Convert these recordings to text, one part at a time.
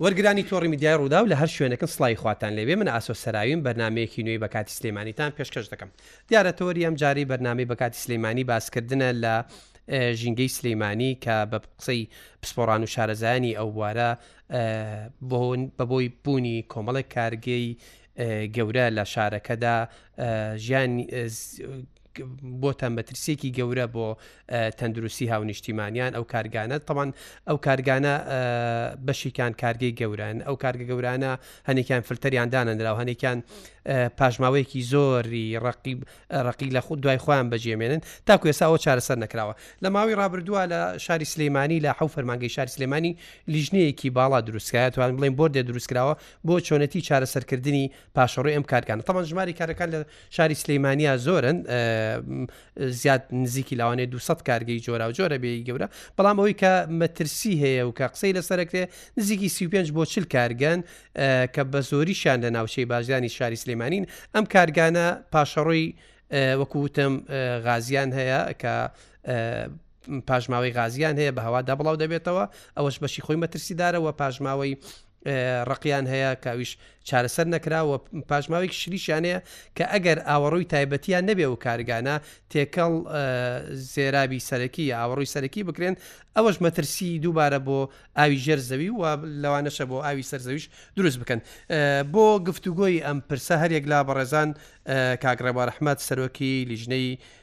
وەرگرانی تۆڕی میدیای ڕووداو لە هەر شوێنەکن سڵاوی خواتان لێبێ من ئاسۆ سەراویم بەرنامەیەکی نوێی بە کاتی سلێمانیتان پێشکەش دەکەم دیارە تۆری ئەم جارەی بەرنامەی بە کاتی سلەیمانی باسکردنە لە ژینگەی سلەیمانی کە بە قسەی پسپۆڕان و شارەزایانی ئەو بوارە بۆن بەبۆی بوونی کۆمەڵێک کارگەی گەورە لە شارەکەدا ژیان بۆتە مەترسیەکی گەورە بۆ تەندروستی هاونیشتیمانیان ئەو کارگانە تەوان ئەو کارگانە بەشیکان کارگەی گەوران ئەو کارگە گەورانە هەنێکیان فلتەریان دانەنراو هەنێکیان پاشماوەیەکی زۆری ڕقی ڕقی لە خود دوای خۆیان بەجێمێنن تاکو ێساەوە چارەسەر نکراوە لە ماوەی ڕابردووە لە شاری سلەیمانی لە حو فەرمانگەی شار سلێمانی لیژنەیەکی باڵا دروستکایە توان بڵێن بۆردێ دروستکراوە بۆ چۆنێتی چارەسەرکردنی پاشەڕۆی ئەم کارگانە تەمان ژماری کارەکان لە شاری سلەیمانیا زۆرن زیاد نزیکی لاوانێ 200 کارگەی جۆرا و جۆرە بێ گەورە بەڵام ئەوەی کە مەترسی هەیە و کە قسەی لەسەرکرێ نزیکی 35 بۆ چل کارگەن کە بە زۆریشان لە ناوچەی بازیانی شاری سلێمانین ئەم کارگانە پاشەڕۆی وەکووتم غازیان هەیە کە پاشماوەی غازیان هەیە بە هەوادا بڵاو دەبێتەوە ئەوەش بەشی خۆی مەترسیدارەوە پاشماوەی ڕقیان هەیە کاویش چارەسەر نەکرا و پاشماوەیەکی شریشانەیە کە ئەگەر ئاوەڕووی تایبەتیان نەبێ و کارگانە تێکەڵ زێرابی سەرەکی یا ئاوەڕووی سەرەکی بکرێن ئەوەش مەترسی دووبارە بۆ ئاوی ژێر زەوی و لەوانەشە بۆ ئاوی سەرزەویش دروست بکەن بۆ گفتوگۆی ئەم پرسە هەرێک لا بەڕێزان کاگڕێوارەحمەت سەرۆکی لیژنەی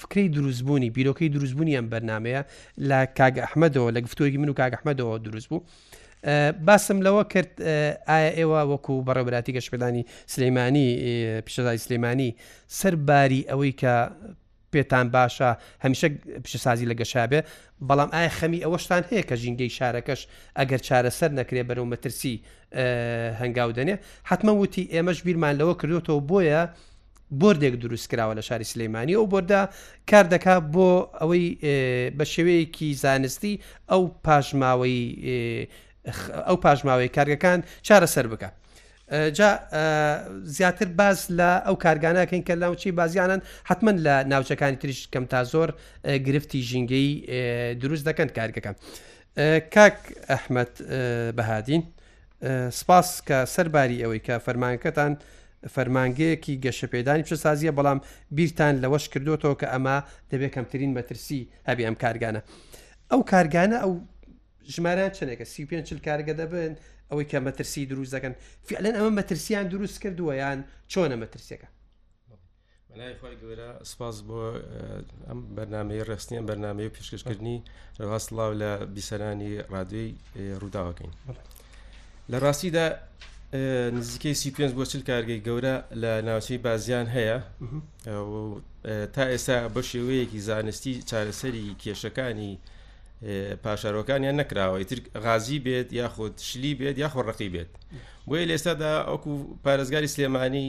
فکری دروستبوونی بیرۆکەی دروستبوونی ئەم بەرنمەیە لە کاگە ئەحمەدەوە لە گفتۆی من و کاگە ئەحمەدەوە دروست بوو باسم لەوە کرد ئایا ئێوە وەکو بەڕێبراتی گەشتپدانی سلەیمانی پیشەزای سلێمانی سەرباری ئەوەی کە پێتان باشە هەمیشە پیشەسازی لە گەشابێ بەڵام ئایا خەمی ئەوەشتان هەیە کە ژینگەی شارەکەش ئەگەر چارەسەر نەکرێ بەرەو مەترسی هەنگاو دەنێ حتممە وتی ئێمەش بیرمان لەوە کردوێتەوە بۆیە بۆردێک دروست کراوە لە شاری سلەیمانی ئەو بۆردە کار دەکا بۆ ئەوەی بە شێوەیەکی زانستی ئەو پاشماوەی ئەو پاشماوەی کارگەکان چارەسەر بکە. جا زیاتر باز لە ئەو کارگانەکەین کە ناوچەی بازیانن حتمما لە ناوچەکانی تریش کەم تا زۆر گرفتی ژینگەی دروست دەکەن کارگەکان. کاک ئەحمد بەهادین سپاس کە سەر باری ئەوەی کە فەرمانگەکەتان فەرمانگەیەکی گەشەپێدانی پیشەسازیە بەڵام بیرتان لەوەش کردوتەوە کە ئەمە دەبێت کەمترین مەترسی هەبێ ئەم کارگانە ئەو کارگانە ئەو ژماران چنێکە سی پێ چل کارگە دەبن ئەوەی کە مەترسی دروست دەکەن فعلەن ئەمە مەترسیان دروست کردووە یان چۆنە مەترسیەکە بەناوی خوای گەورە سپاس بۆ ئەم بەرنمەیە ڕستنی ئەم بەرنمەیە و پێشکەشکردنی ڕێوا سلااو لە بیسەرانی ڕادوی ڕووداوەکەین لە ڕاستیدا نزیکەی سی پێ بۆ چل کارگەی گەورە لە ناوچەی بازیان هەیە تا ئێستا بە شێوەیەکی زانستی چارەسەری کێشەکانی پاشارۆکانیان نەکراوە ئیتر غازی بێت یاخود شلی بێت یاخۆ ڕقی بێت بۆیە لێستادا ئەوکو پارێزگاری سلێمانی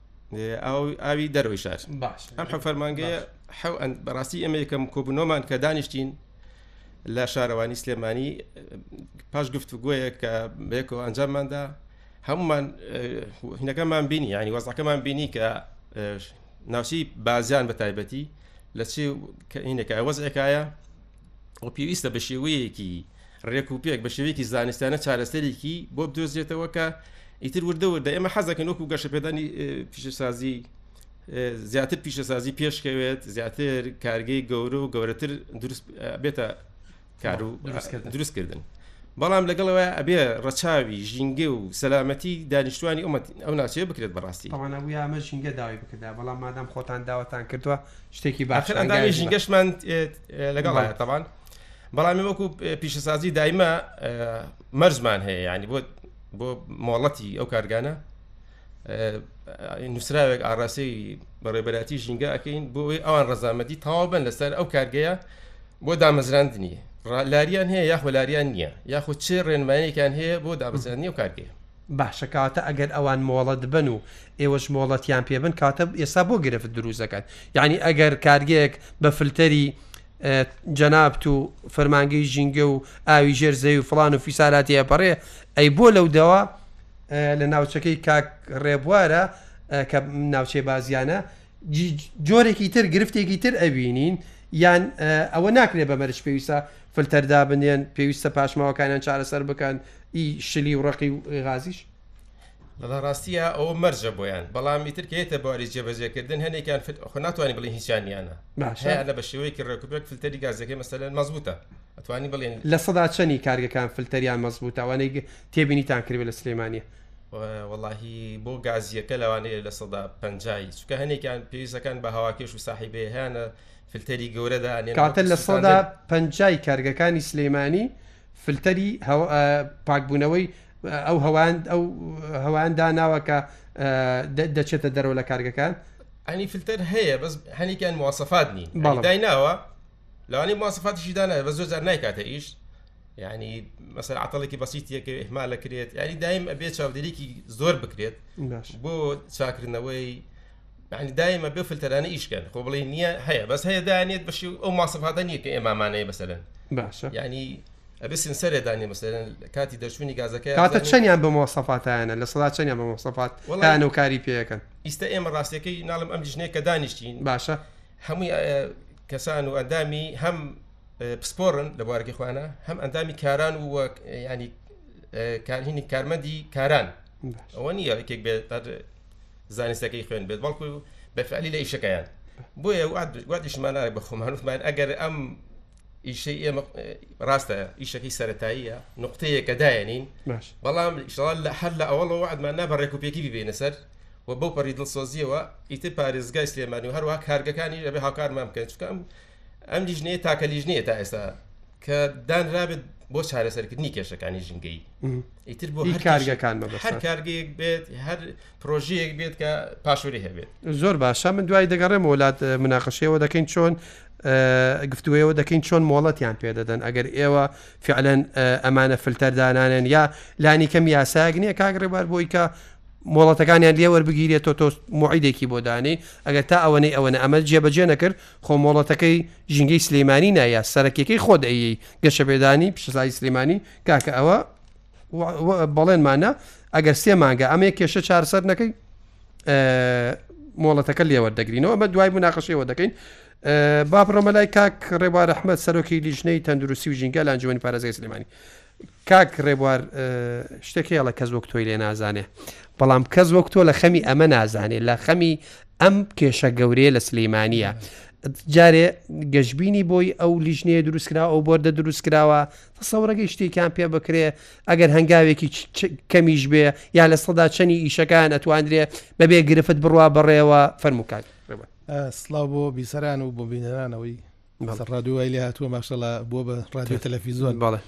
ئاوی دەرەوەی شار باش ئەم حە فەرمانگەیە حەو بەڕاستی ئەمە یەکەم کۆبنەوەمان کە دانیشتین لە شارەوانی سلێمانی پاش گفت گوۆیە کە بەیەکەوە ئەنجامماندا هەمومان هینەکەمان بینی ینی وەزەکەمان بینی کە ناوچی بازیان بە تایبەتی لە چی کە هینەکە وەزێکایە و پێویستە بە شێوەیەکی ڕێک و پێک بە شێوەیەکی زانستانە چارەسەرێکی بۆ بدۆزرێتەوە کە ئیتر وردە وردە ئێمە حەزەکەن وەکو گەشەپێدانی پیشەسازی زیاتر پیشەسازی پێشکەوێت زیاتر کارگەی گەورە و گەورەتر دروست بێتە کار و دروستکردن بەڵام لەگەڵەوە ئەبێ ڕەچاوی ژینگە و سەلامەتی دانیشتوانی ئەومەت ئەو ناچێ بکرێت بەڕاستی ئەوانەوی ئەمە ژینگە داوای بکردا بەڵام مادام خۆتان داوەتان کردووە شتێکی باش ئاخر ئەندامی ژینگەشمان لەگەڵایە تەوان بەڵامی وەکو پیشەسازی دایمە مەرزمان هەیە ینی بۆ بۆ مۆڵەتی ئەو کارگانە نووسراوێک ئاراسی بەڕێبەراتی ژینگە ئەەکەین بۆی ئەوان ڕزامەتی تەواو بن لەسەر ئەو کارگەیە بۆ دامەزراندنی لاریان هەیە یاخۆ لاریان نییە یاخود چێ ڕێنمایەکان هەیە بۆ دابزانانی و کارگەیە باشە کاتە ئەگەر ئەوان مۆڵەت بەن و ئێوەش مۆڵەتیان پێبن کاتە ئێستا بۆ گرفت دروزەکەن یعنی ئەگەر کارگەیەک بە فلتەری جەنابت و فەرمانگەی ژینگە و ئاوی ژێر زەوی و فلان و فیسالاتی ئەپەڕێ ئەی بۆ لەو دەوە لە ناوچەکەی کاک ڕێبوارە کە ناوچەی بازیانە جۆرێکی تر گرفتێکی تر ئەبینین یان ئەوە ناکرێت بە مەرج پێویستە فلتەردا بنێن پێویستە پاشماوەکانیان چارەسەر بکەن ئی شلی و ڕقی و غازیش بەڵا ڕاستیە ئەوە مەرجە بۆیان بەڵامی ترکێتە باری جێبەجێکردن هەنێکیان خۆ ناتوانانی بڵێ هیچیانیانە باشیانە بە شێوەیەکی ڕێکوپێک فلتەری گازەکەی مەسەلەن مەزبوتە ئەتوانی بڵێن لە سەدا چەنی کارگەکان فلتەریان مەزبوتەوانەی تێبینیتان کردێت لە سلێمانە وەڵاهی بۆ گازیەکە لەوانەیە لە سەدا پەنجایی چکە هەنێکیان پێویستەکان بە هەواکێش و ساحیبێ هەیەە فلتەری گەورەدا کاتە لە سەدا پەنجای کارگەکانی سلەیمانی فلتەری پاکبوونەوەی ئەو هەواند ئەو هەوان داناوەکە دەچێتە دەرەوە لە کارگەکان ئەنی فلتەر هەیە بەس هەنێکیان موواسەفات نین بەڵدای ناوە لەوانی موواسەفاتیشی دانایە بە زۆر جار نایکاتە ئیش یعنی مەسەر عتەڵێکی بەسیتیەکە ئحمال لەکرێت یاری دایم ئەبێ چاودێریکی زۆر بکرێت بۆ چاکردنەوەی ینی دایمە بێ فلتەرانە ئیشکەن خۆ بڵێ نییە هەیە بەس هەیە دانێت بەشی ئەو ماسەفاتە نییە کە ئێمامانەیە بەسەرن باشە ینی ئەبێ سنسەرێ دانێ بەسەرن کاتی دەرچوونی گازەکە کاتە چەندیان بە مۆسەفاتیانە لە سەدا چەندیان بە مۆسەفات وڵیان و کاری پێەکەن ئیستا ئێمە ڕاستەکەی ناڵم ئەم جژنەیە کە دانیشتین باشە هەمووی کەسان و ئەندامی هەم پسپۆڕن لە بوارەکەی خۆیانە هەم ئەندامی کاران و ینی کارهینی کارمەندی کاران ئەوە نییە یەکێک بێت زانستەکەی خوێن بێت بەڵکو بەفعلی لە ئیشەکەیان بۆیە وادیشمانە بە خۆمانوتمان ئەگەر ئەم ئیشەی ئێمە ڕاستە ئیشەکەی سەتاییە نقطەیەکە دایەنین بەڵام شڵال لە هەر لە ئەوڵەوە عدمان نا بە ڕێکوپێکی ببێنە سەر و بەو پەڕی دڵسۆزیەوە ئیتر پارێزگای سلێمانی و هەروە کارگەکانی ئەبێ هاکارمان بکەن چکەم ئەم لیژنەیە تاکە لیژنەیە تا ئێستا کە دانرابێت بۆ چارەسەرکردنی کێشەکانی ژنگەی ئیتر بۆ هەر کارگەکان بە هەر کارگەیەک بێت هەر پرۆژەیەک بێت کە پاشوری هەبێت زۆر باشە من دوای دەگەڕێم وڵات مناقەشەوە دەکەین چۆن گفتوەوە دەکەین چۆن مۆڵەتیان پێدەدەن ئەگەر ئێوە فعلەن ئەمانە فلتەر دانانێن یا لانی کەم یاساگ نییە کاگڕێبار بۆی کە مۆڵەتەکانیان لێوەربگیرێت تۆ تۆ معیدێکی بۆ دانێ ئەگەر تا ئەوەنەی ئەوەنە ئەمە جێبەجێ نەکرد خۆ مۆڵەتەکەی ژینگەی سلەیمانی نایە سەرەکیەکەی خۆت ئەیی گەشەپێدانی پیشسازی سلەیمانی کاکە ئەوە بەڵێنمانە ئەگەر سێ مانگە ئەمێ کێشە چارسەر نەکەی مۆڵەتەکە لێوە دەگرینەوە بە دوای مناقەشەوە دەکەین با بڕۆمە لای کاک ڕێوارەحمە سەرۆکی لیژنەی تەندروستی و ژینگە لە ئەنجومی پارێزگای سلێمانی کاک ڕێبوار شتێک هەیە ئەڵێ کەس وەک تۆی لێ نازانێ بەڵام کەس وەک تۆ لە خەمی ئەمە نازانێ لە خەمی ئەم کێشە گەورەیە لە سلەیمانە جارێ گەشببینی بۆی ئەو لیژنەیە دروستکرا ئەو بۆردە دروستکراوە سەورەگەی شتێکیان پێ بکرێ ئەگەر هەنگاوێکی کەمیش بێ یا لە سەدا چەنی ئیشەکان ئەتواندرێ بەبێ گرفت بڕوا بەڕێوە فەرموکان سلااو بۆ بیسەران و بۆ بینەرانەوەی بەڵێ ڕادیۆ وای لێ هاتووە ماشەڵا بۆ بە ڕادیۆ تەلەفیزۆن بەڵێ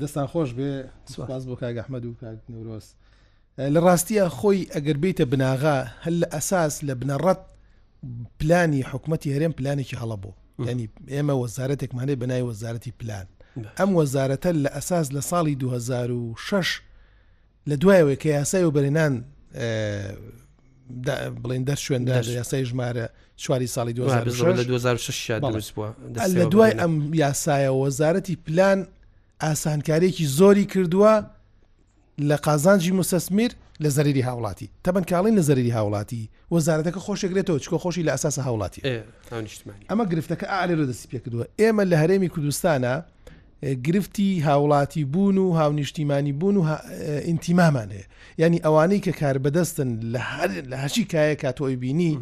دەستان خۆش بێ سوپاس بۆ کاک ئەحمەد و کاک نورۆز لە ڕاستیە خۆی ئەگەر بیتە بناغا هەل لە ئەساس لە بنەڕەت پلانی حکوومەتتی هەرێم پلانێکی هەڵە بوو ینی ئێمە وەزارەتێکمانێ بەنای وەزارەتی پلان ئەم وەزارەتە لە ئەساس لە ساڵی 2006 لە دوایەوەی کە یاسای و بەرێنان بڵین دەر شوێندا یاسای ژمارە چواری ساڵی 2006 لە دوای ئەم یاسایە وەزارەتی پلان ئاسانکارێکی زۆری کردووە لە قازانجی مسەسمیر لە زەریری هاوڵاتی تەبەن کاڵین لە زەریری هاوڵاتی وەزارەتەکە خۆشێکرێتەوە چکۆ خۆشی لە ئەساس هاوڵاتی ئەمە گرفتەکە ئالێ لە دەستی پێکردووە ئێمە لە هەرێمی کوردستانە گرفتی هاوڵاتی بوون و هاونیشتیمانی بوون و ئینتیمامان هەیە یعنی ئەوانەی کە کاربەدەستن لە هەر لە هەچی کایەکە تۆی بینی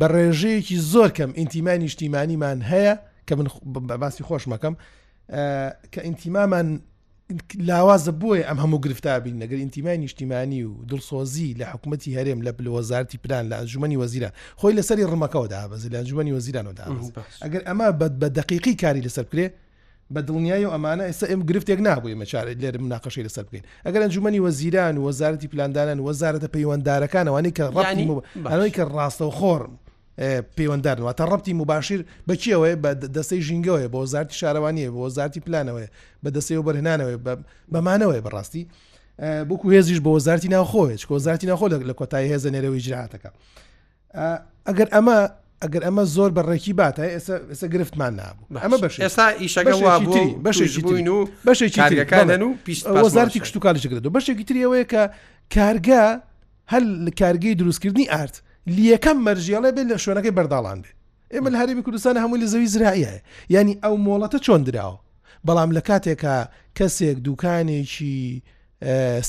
بە ڕێژەیەکی زۆر کەم ئینتیمای نیشتیمانیمان هەیە کە من باسی خۆش مەکەم کە ئینتیمامان لاوازە بۆیە ئەم هەموو گرفتابین لەگەر ئینتیمای نیشتیمانی و دڵسۆزی لە حکوومەتتی هەرێم لە بلوەزارتی پلان لە ئەنجومی وەزیران خۆی لەسەری ڕمەکەەوە دابەزی لە ئەنجومی وەزیرانەوە دا ئەگەر ئەمە بە بە دقیقی کاری لەسەر کرێ بە دڵنیای و ئەمانە ئێستا ئێم گرفتێک نابوو ئێمە چارە لێرە مناقەشەی لەسەر بکەین ئەگەر ئەنجومەنی وەزیران و وەزارەتی پلاندانان وەزارەتە پەیوەندارەکان ئەوانەی کە ڕانی ئەوەی کە ڕاستە و خۆرم پەیوەندار واتە ڕەتی مباشیر بەچیەوەی بە دەستەی ژینگەوەی بۆ وەزارتی شارەوانیە بۆ وەزارتی پلانەوەی بە دەستەی و بەرهنانەوەی بەمانەوەی بەڕاستی بکو هێزیش بۆ وەزارتی ناوخۆێت کۆزارتی ناخۆ لە کۆتای هێزە نێرەوەی جراتەکە ئەگەر ئەمە ئەگەر ئەمە زۆر بە ڕێکی باتە ئێستا ئێستا گرفتمان نابوو ئەمە بەش ئێستا ئیشەکە وابوو بەشێکی بووین و بەشێکی کارگەکانن و وەزارتی کشت و کالیش کرد و بەشێکی تریەوەیە کە کارگە هەل لە کارگەی دروستکردنی ئارد لیەکەم مەرجیاڵێ بێت لە شوێنەکەی بەرداڵان بێت ئێمە لە هەرێمی کوردستان هەمووی لە زەوی زراعە ینی ئەو مۆڵەتە چۆن دراوە بەڵام لە کاتێکە کەسێک دوکانێکی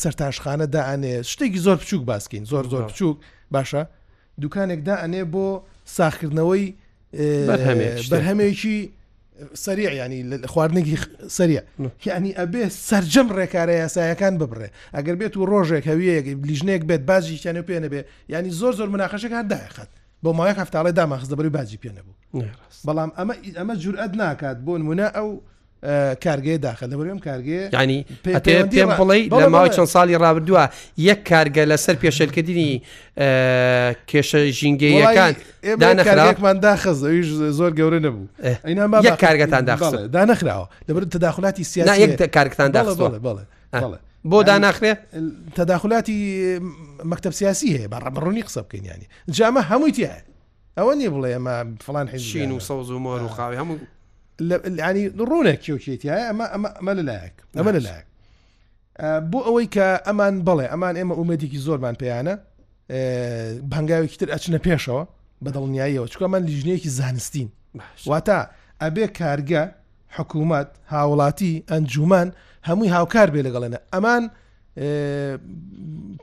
سەرتاشخانە دائەنێ شتێکی زۆر بچووک باسکەین زۆر زۆر بچووک باشە دوکانێک دائەنێ بۆ ساخکردنەوەی بەرهەمێکی سەریع ینی لە خواردنێکی سەریع یعنی ئەبێ سرجەم ڕێکارە یاسایەکان ببڕێ ئەگەر بێت و ڕۆژێک هەویەیەک لیژنێک بێت باجی کیانە پێ نەبێ ینی زۆر زۆر مناقەشێک هەر داخات بۆ ماوەیە هەفتاڵی داماخستەبەری باجی پێ نەبوو بەڵام ئەمە ئەمە جورئەت ناکات بۆ نمونە ئەو کارگەیە داخە لەبەر ئەم کارگەیە ینی پێم بڵێ لە ماوەی چەند ساڵی ڕابردووە یەک کارگە لەسەر پێشلکردنی کێشە ژینگەیەکان دانەکراکمان داخز ئەویش زۆر گەورە نەبوو ئەینا کارگەتان داخ دانەخراوە لەبەر تداخلاتی سیاسی کارگتان داخڵ بڵێ بڵێ بۆ داناخرێ تداخلاتی مەکتب سیاسی هەیە بە ڕڕونی قسە بکەین ینی جامە هەمووی تایە ئەوە نیە بڵێ ئەمە فڵان حیزب شین و سەوز و مۆر و خاوی هەموو ینی ڕوونە کێوکێتی هەیە ئەمە ئەمە لەلایەک ئەمە لەلایەک بۆ ئەوەی کە ئەمان بڵێ ئەمان ئێمە ئومێدێکی زۆرمان پێیانە بەنگاوێکی تر ئەچنە پێشەوە بە دڵنیاییەوە چکەمان لیژنەیەکی زانستین واتە ئەبێ کارگە حکوومەت هاوڵاتی ئەنجومان هەمووی هاوکار بێ لەگەڵێنە ئەمان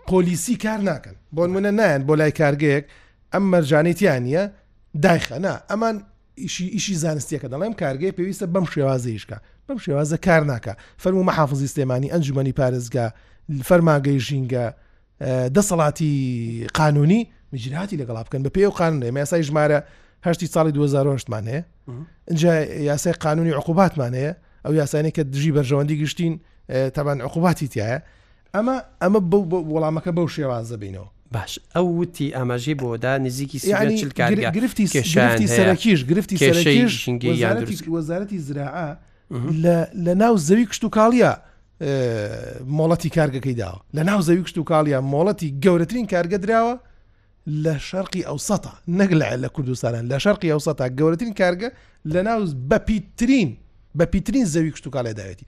پۆلیسی کار ناکەن بۆ منە نایەن بۆ لای کارگەیەک ئەم مەرجانەی تیا نیە دایخە نا ئەمان ئیشی ئیشی زانستیەکە دەڵێم کارگەی پێویستە بەم شێوازیشکە بەم شێوازە کار ناکە فەرمو مەحافزی سلێمانی ئەنجومنی پارێزگا فەرماگەی ژینگە دەسەڵاتی قانونی مجراتی لەگەڵا بکەن بە پێ و قانون ئێمە یاسای ژمارە هەشتی ساڵی 2010مان هەیە اینجا یاسای قانونی عقوباتمان هەیە ئەو یاسانی کە دژی بەرژەوەندی گشتین تابان عقوباتی تایە ئەمە ئەمە بەو بە وەڵامەکە بەو شێوازە بینەوە. باش ئەو وتی ئاماژەی بۆدا نزیکی سی یعنی چل گرفتی کارگە گرفتی کێشیان گرفتی هەیە سەرەکیش گرفتی کێشەی سەرەکیش ژینگەی یان وەزارەتی دروست وەزارەتی زراعە مهم. لە لە ناو زەوی کشتوکاڵیە اه، مۆڵەتی کارگەکەی داوە لە ناو زەوی کشتوکاڵیە مۆڵەتی گەورەترین کارگە دراوە لە شەرقی ئەوسەتا نەک لە لە کوردستانە لە شەرقی ئەوسەتا گەورەترین کارگە لە ناو بە پیتترین بە پیتترین زەوی کشتوکاڵێ داوێتی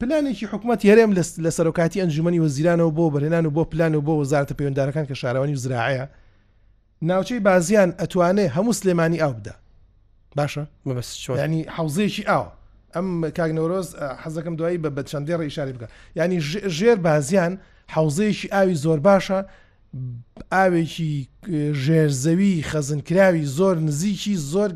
پلانێکی حکومەتی هەرێم لە سەرۆکایەتی ئەنجوومەنی وەزیرانەوە بۆ وەبەرهێنان و بۆ پلان و بۆ وەزارەتە پەیوەندارەکان کە شارەوانی و زراعەیە ناوچەی بازیان ئەتوانێ هەموو سلێمانی ئاو بدا باشە مەبەست چۆن ینی حوزەیەکی ئاوە ئەم کاک نەورۆز حەزەکەم دوایی بە بە چەندێ ڕیشاری بکە ینی ژێر بازیان حوزەیەکی ئاوی زۆر باشە ئاوێکی ژێرزەوی خەزنکراوی زۆر نزیکی زۆر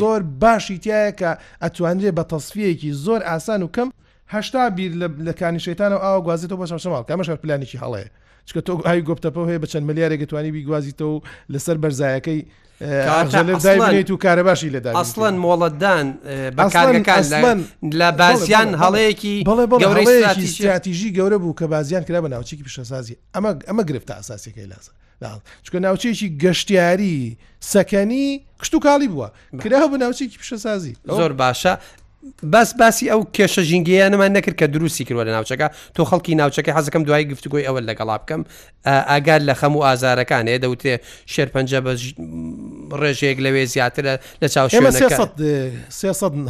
زۆر باشی تایە کە ئەتوانرێ بە تەسفیەکی زۆر ئاسان و کەم هەشتا بیر لە کانی شەیتان و ئاو گوازیتەوە بە شەماڵ کە مەشار پلانێکی هەڵەیە چکە تۆ ئاوی گۆپتەپەوە هەیە بە چەند ملیارێک توانی بیگوازیتەوە لەسەر بەرزایەکەی دایبێت و کارە باشی لەدا ئەسڵەن مۆڵەتدان بەکارەکان لە بازیان هەڵەیەکی گەورەی سیاتیژی گەورە بوو کە بازیان کرا بە ناوچێکی پیشەسازی ئەمە ئەمە گرفتە ئاساسیەکەی لاسە چونکە ناوچەیەکی گەشتیاری سەکەنی کشتتوکاڵی بووە کرا بە ناوچێکی پیشەسازی زۆر باشە بەس باسی ئەو کێشە ژینگەیانەمان نەکرد کە دروستی کردوە لە ناوچەکە تۆ خەڵکی ناوچەکە حەزەکەم دوای گفتگوی ئەوە لەگەڵا بکەم ئاگار لە خەم و ئازارەکان هەیە دەوتێ شێرپەنجە بە ڕێژەیەک لەوێ زیاترە لە چاو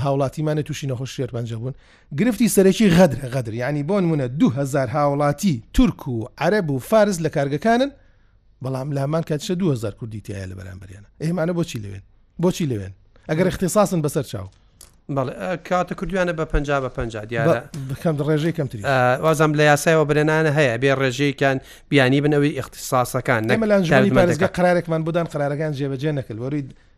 هاوڵاتیمانە تووشی نەخۆش شێرپەنجە بوون گرفتی سەرەکی غەدرە، غەدر یانی بۆ نموونە دوو هەزار هاوڵاتی تورک و عەرەب و فارس لە کارگەکانن بەڵام لامان کاتشە دوو هەزار کوردی تایە لە بەرامبەریانە ئێمانە بۆچی لەوێن بۆچی لەوێن ئەگەر اختصاصن بەسەر چاو کاتە کوردویانە بە پ بە پ دیارە بکەم ڕێژەی کەمتر وازم لە یاسایەوە برێنانە هەیە بێ ڕێژەیەکان بیانی بنەوەی اختصاصەکان نەمەلانژانی پارێزگە قرارێکمان بودان قرارەکان جێبەجێ نەکرد وەروی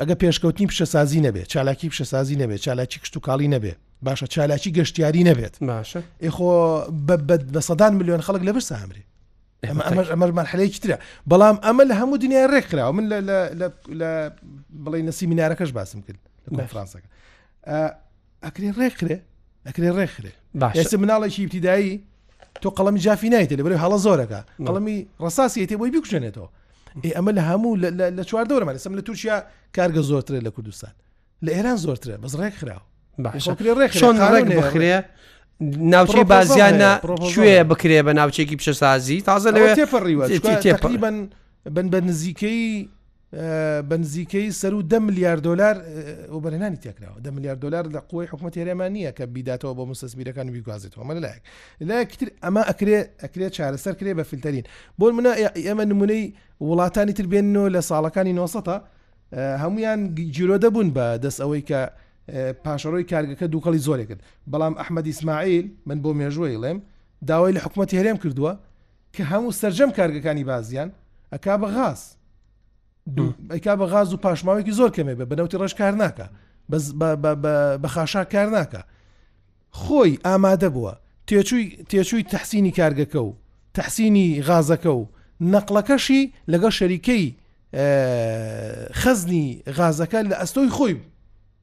ئەگەر پێشکەوتنی پیشەسازی نەبێت چالاکی پیشەسازی نەبێت چالاکی کشتتوکاڵی نەبێت باشە چالاکی گەشتیاری نەبێت باشە ئێخۆ بە سەدان میلیۆن خەڵک لە برسا ئەمری ئەمەمان حلەیەکی ترە بەڵام ئەمە لە هەموو دنیای ڕێکخراوە من بڵێ نسی مینارەکەش باسم کرد لە فرانسەکە ئەکرێ ڕێکخرێ ئەکرێ ڕێکخرێ ئێستا مناڵێکی ابتدایی تۆ قەڵمی جافی نایتێ لە بەرەوەی هەڵە زۆرەکە قەڵمی ڕساسی تێ بۆی بکوژێنێتەوە ئێ ئەمە لە هەموو لە چوار دەورەمان سم لە تورکیا کارگە زۆرترە لە کوردستان لە ئێران زۆرترە بەس ڕێک خراوە باشڕێکشۆن ڕێک بخرێ ناوچەی بازیانە شوێ بکرێ بە ناوچێکی پیشەسازی تازە لەوێ تێپەڕیوە تقریبان بن بە نزیکەی بە نزیکەی سەرو دە ملیار دلار وبەرهێنانی تێکراوە دە ملیار دلار لە قوی حکوومەت هێرێمان نییە کە بیداتەوە بۆ مستەسمیرەکان و بیگوازێتەوە مە لایەک لایەکتر ئەمە ئەکرێ ئەکرێ چارەسەر کرێ بە فلتەرین بۆ منە ئێمە نمونەی وڵاتانی تر بێنەوە لە ساڵەکانی 90 هەمویان جیرۆدە بوون بە دەست ئەوەی کە پاشەڕۆی کارگەکە دووکەڵی زۆرێکرد بەڵام ئەحمەدی ئیسماعیل من بۆ مێژوەی ڵێم داوای لە حکوومەت هێرێم کردووە کە هەموو سەرجەم کارگەکانی بازیان ئەکا بە غاز ئەیکا بە غاز و پاشماوەیەکی زۆر کەمێ بە بەنەوتی ڕێژ کار ناکە بە خاشا کار ناکە خۆی ئامادە بووە تێچووی تێچووی تحسینی کارگەکە و تحسینی غازەکە و نەقلەکەشی لەگەڵ شەریکەی خەزنی غازەکە لە ئەستۆی خۆی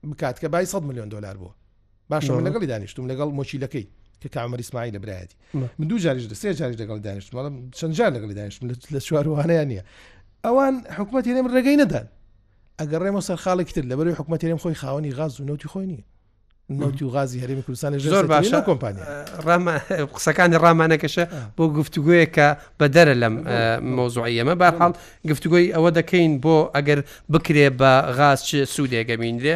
بکات کە بای 100 میلیۆن دلار بووە باشە من لەگەڵی دانیشتم لەگەڵ مۆچیلەکەی کە کامەری سمای لە برایەتی من دوو جاریش لە سێ جاری لەگەڵ دانیشتم بەڵام چەند جار لەگەڵی دانیشتم لە چواروانیان نییە ئەوان حکوومەت هێنێم ڕێگەی نەدان ئەگەر ڕێمە سەر خاڵێکی تر لەبەروی حکوومەت هێنێم خۆی خاوەنی غاز و نوتی خۆی نییە نوتی و غازی هەرێمی کوردستانی زۆر باشە کۆمپانی قسەکانی ڕامانەکەشە بۆ گفتوگوۆیە کە بە دەرە لەم مۆزوعی ئەمە بارحاڵ گفتوگوۆی ئەوە دەکەین بۆ ئەگەر بکرێ بە غاز چ سوودێگە بینرێ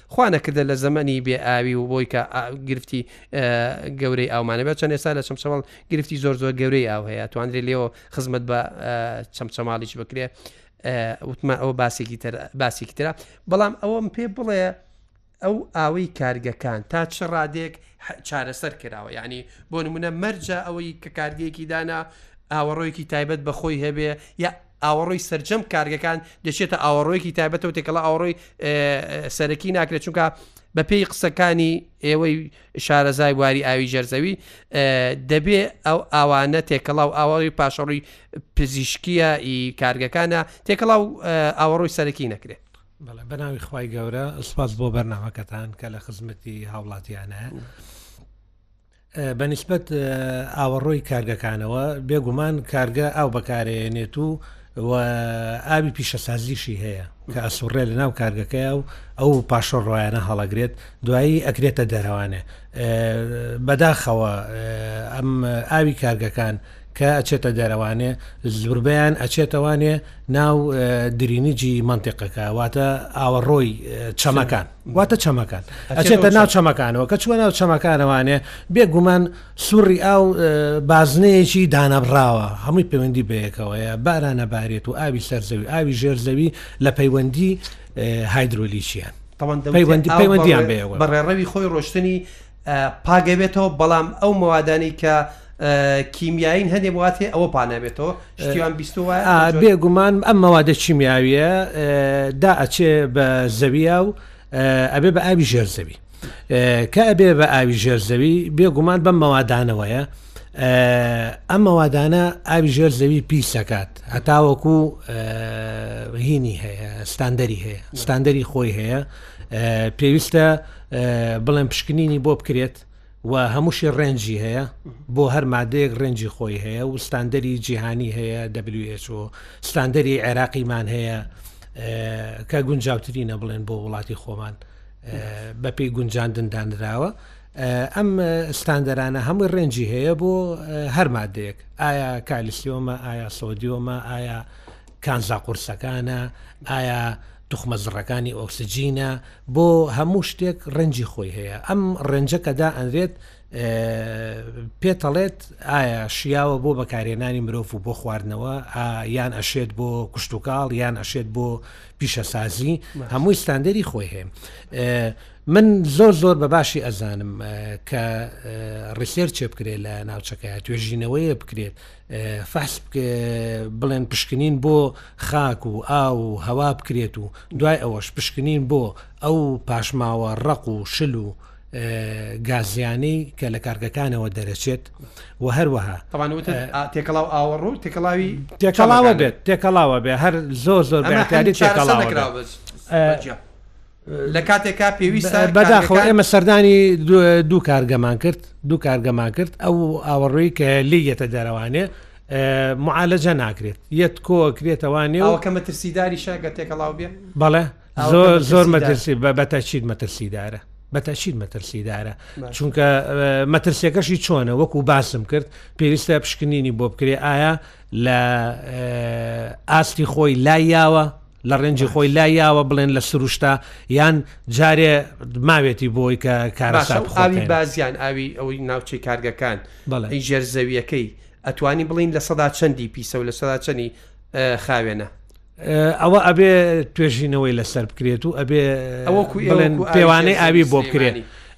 خوا نەکردە لە زەمەنی بێ ئاوی و بۆی کە گرفتی گەورەی ئاومانە بە چەند ئێستا لە چەمچەماڵ گرفتی زۆر زۆر گەورەی ئاو هەیە توانرێت لێەوە خزمەت بە چەمچەماڵیش بکرێ وتمان ئەوە باسێکی تر باسێکی ترە بەڵام ئەوەم پێ بڵێ ئەو ئاوەی کارگەکان تا چ ڕادێک چارەسەر کراوە یعنی بۆ نمونە مەرجە ئەوەی کە کارگەیەکی دانا ئاوەڕۆیەکی تایبەت بەخۆی هەبێ یا ئاوەڕۆی سەرجەم کارگەکان دەچێتە ئاوەڕۆیەکی تایبەتەوە تێکەڵە ئاوەڕۆی سەرەکی ناکرێت چونکە بە پێی قسەکانی ئێوەی شارەزای بواری ئاوی ژەرزەوی دەبێ ئەو ئاوانە تێکەڵاو ئاوەڕی پاشەڕووی پزیشکیە ئی کارگەکانە تێکەڵاو ئاوەڕۆی سەرەکی نەکرێت بەڵێ بەناوی خی گەورە سپاس بۆ بەرنامەکەتان کە لە خزمەتی هاوڵاتیانە. بە نیسبەت ئاوەڕۆی کارگەکانەوە بێ گومان کارگە ئاو بەکارێنێت و و ئاوی پیشەسازیشی هەیە کە ئەسوڕێ لە ناو کارگەکەیە و ئەو پاشۆ ڕۆیانە هەڵەگرێت دوایی ئەکرێتە دەرەوانێ بەداخەوە ئەم ئاوی کارگەکان کە ئەچێتە دەرەوانێ زوربەیان ئەچێتەوانێ ناو درینجی منتیقەکە واتە ئاوەڕۆی چەمەکان واتە چەمەکان ئەچێتە ناو چەمەکانەوە کە چوە ناو چەمەکانەوانێ بێگومان سوڕی ئاو بازنەیەکی دانەبراوە هەمووی پەیوەندی بەیەکەوەیە بارانە بارێت و ئاوی سەرزەوی ئاوی ژێر زەوی لە پەیوەندی هایدرۆلیچیان پەیوەندی پەیوەندیان بێەوە بەڕێڕەوی خۆی ڕۆشتنی پاگەبێتەوە بەڵام ئەو مەوادانی کە کیمیایین هەندێک وڵات هەیە ئەوە پانابێتەوە شتیان بیست وایە بێگومان ئەم مەوادە کیمیاویە دا ئەچێ بە زەویە و ئەبێ بە ئاوی ژێر زەوی کە ئەبێ بە ئاوی ژێر زەوی بێگومان بەم مەوادانەوەیە ئەم مەوادانە ئاوی ژێر زەوی پیسەکات هەتاوەکو هینی هەیە ستاندەری هەیە ستاندەری خۆی هەیە پێویستە بڵێن پشکنینی بۆ بکرێت و هەمووشی ڕێنجی هەیە بۆ هەر مادەیەک ڕێنجی خۆی هەیە و ستاندەری جیهانی هەیە WHO ستاندەری عێراقیمان هەیە کە گونجاوترینە بڵێن بۆ وڵاتی خۆمان بەپی گونجاندن دانراوە ئەم ستاندەرانە هەمووی ڕێنجی هەیە بۆ هەر مادەیەک ئایا کالیسیۆمە ئایا سۆدیۆمە ئایا کانزا قورسەکانە ئایا توخمە زڕەکانی ئۆکسجینە بۆ هەموو شتێک ڕەنجی خۆی هەیە ئەم ڕەنجە کە دا ئەنرێت پێتەڵێت ئایا شیاوە بۆ بەکارێنانی مرۆڤ و بۆ خواردنەوە یان ئەشێت بۆ کوشتتوکاڵ یان ئەشێت بۆ پیشەسازی هەمووی ستاندەری خۆی هەیە من زۆر زۆر بە باشی ئەزانم کە ڕیسێر چێ بکرێت لە ناوچەکە توێژینەوەیە بکرێت فەحس بڵێن پشکنین بۆ خاک و ئاو و هەوا بکرێت و دوای ئەوەش پشکنین بۆ ئەو پاشماوە ڕق و شل و گازیانی کە لە کارگەکانەوە دەرەچێت و هەروەها تێکەڵاو ئاوەڕ و تێکەڵاوی تێکەڵاوە بێت تێکەڵاوە بێ هەر زۆر زۆر بەتیاری تێکەڵاوە لە کاتێکا پێویستە بەداخەوە ئێمە سەردانی دوو کارگەمان کرد دوو کارگەمان کرد ئەو ئاوەڕۆی کە لی یەتە دەرەوانێ معالەجە ناکرێت یەت کۆ کرێتەوانێ ئەوکە مەترسیداری شەگە تێکەڵاو بێ بەڵێ زۆر زۆر مەترسی بەتەچیت مەترسیدارە بەتەچیت مەترسیدارە چونکە مەترسیەکەشی چۆنە وەکو باسم کرد پێویستە پشکنینی بۆ بکرێ ئایا لە ئاستی خۆی لای یاوە لە ڕێنجی خۆی لا یاوە بڵێن لە سروشتا یان جارێ ماوێتی بۆی کە کارەسات ئاوی بازیان ئاوی ئەوەی ناوچەی کارگەکان بەڵی ژێر زەویەکەی ئەتوانی بڵین لە سەدا چەندی پیسە و لە سەدا چەنی خاوێنە ئەوە ئەبێ توێژینەوەی لەسەر بکرێت و ئەبێ ئەوە بڵێن پێوانەی ئاوی بۆ بکرێت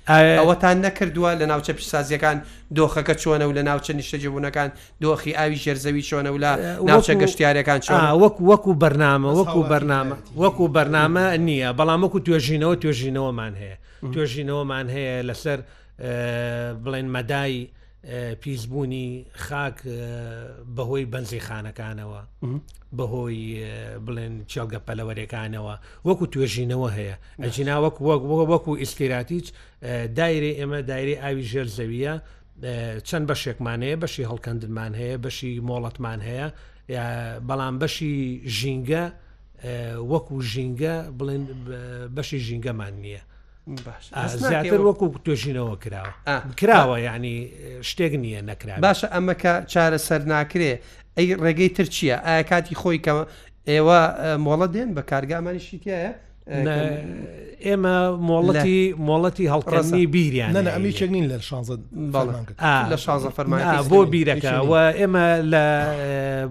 ئەوەتان نەکردووە لە ناوچە پیسازیەکان دۆخەکە چۆنە و لە ناوچە نیشتەجێبوونەکان دۆخی ئاوی ژێر زەوی چۆنە و لە ناوچە گەشتیارەکان چۆن وەک وەکو بەرنامە وەکو بەرنامە وەکو بەرنامە نییە بەڵام وەکو توێژینەوە توێژینەوەمان هەیە توێژینەوەمان هەیە لەسەر بڵێن مەدای پیسبوونی خاک بەهۆی بەنزی خانەکانەوە بەهۆی بڵێن چێڵگە پەلەوەرەکانەوە وەکو توێژینەوە هەیە ئەجینا وەک وەک وەکو ئیسپیراتیچ دایرێ ئێمە دایری ئاوی ژێر زەویە چەند بەشێکمان هەیە بەشی هەڵکەندنمان هەیە بەشی مۆڵەتمان هەیە بەڵام بەشی ژینگە وەکو ژینگە بڵێن بەشی ژینگەمان نییە زیاتر وەکو توێژینەوە کراوە کراوە ینی شتێک نییە نەکرا باشە ئەمە کە چارە سەر ناکرێ ئەی ڕێگەی تر چییە ئایا کاتی خۆی کەمە ئێوە مۆڵە دێن بە کارگامانیشی تایە ئێمە مۆڵەتی مۆڵەتی هەڵکەڕسنی بیریان نە ئەمی چێک نین لە شانزە لە شانزە فەرمان بۆ بیرەکە و ئێمە لە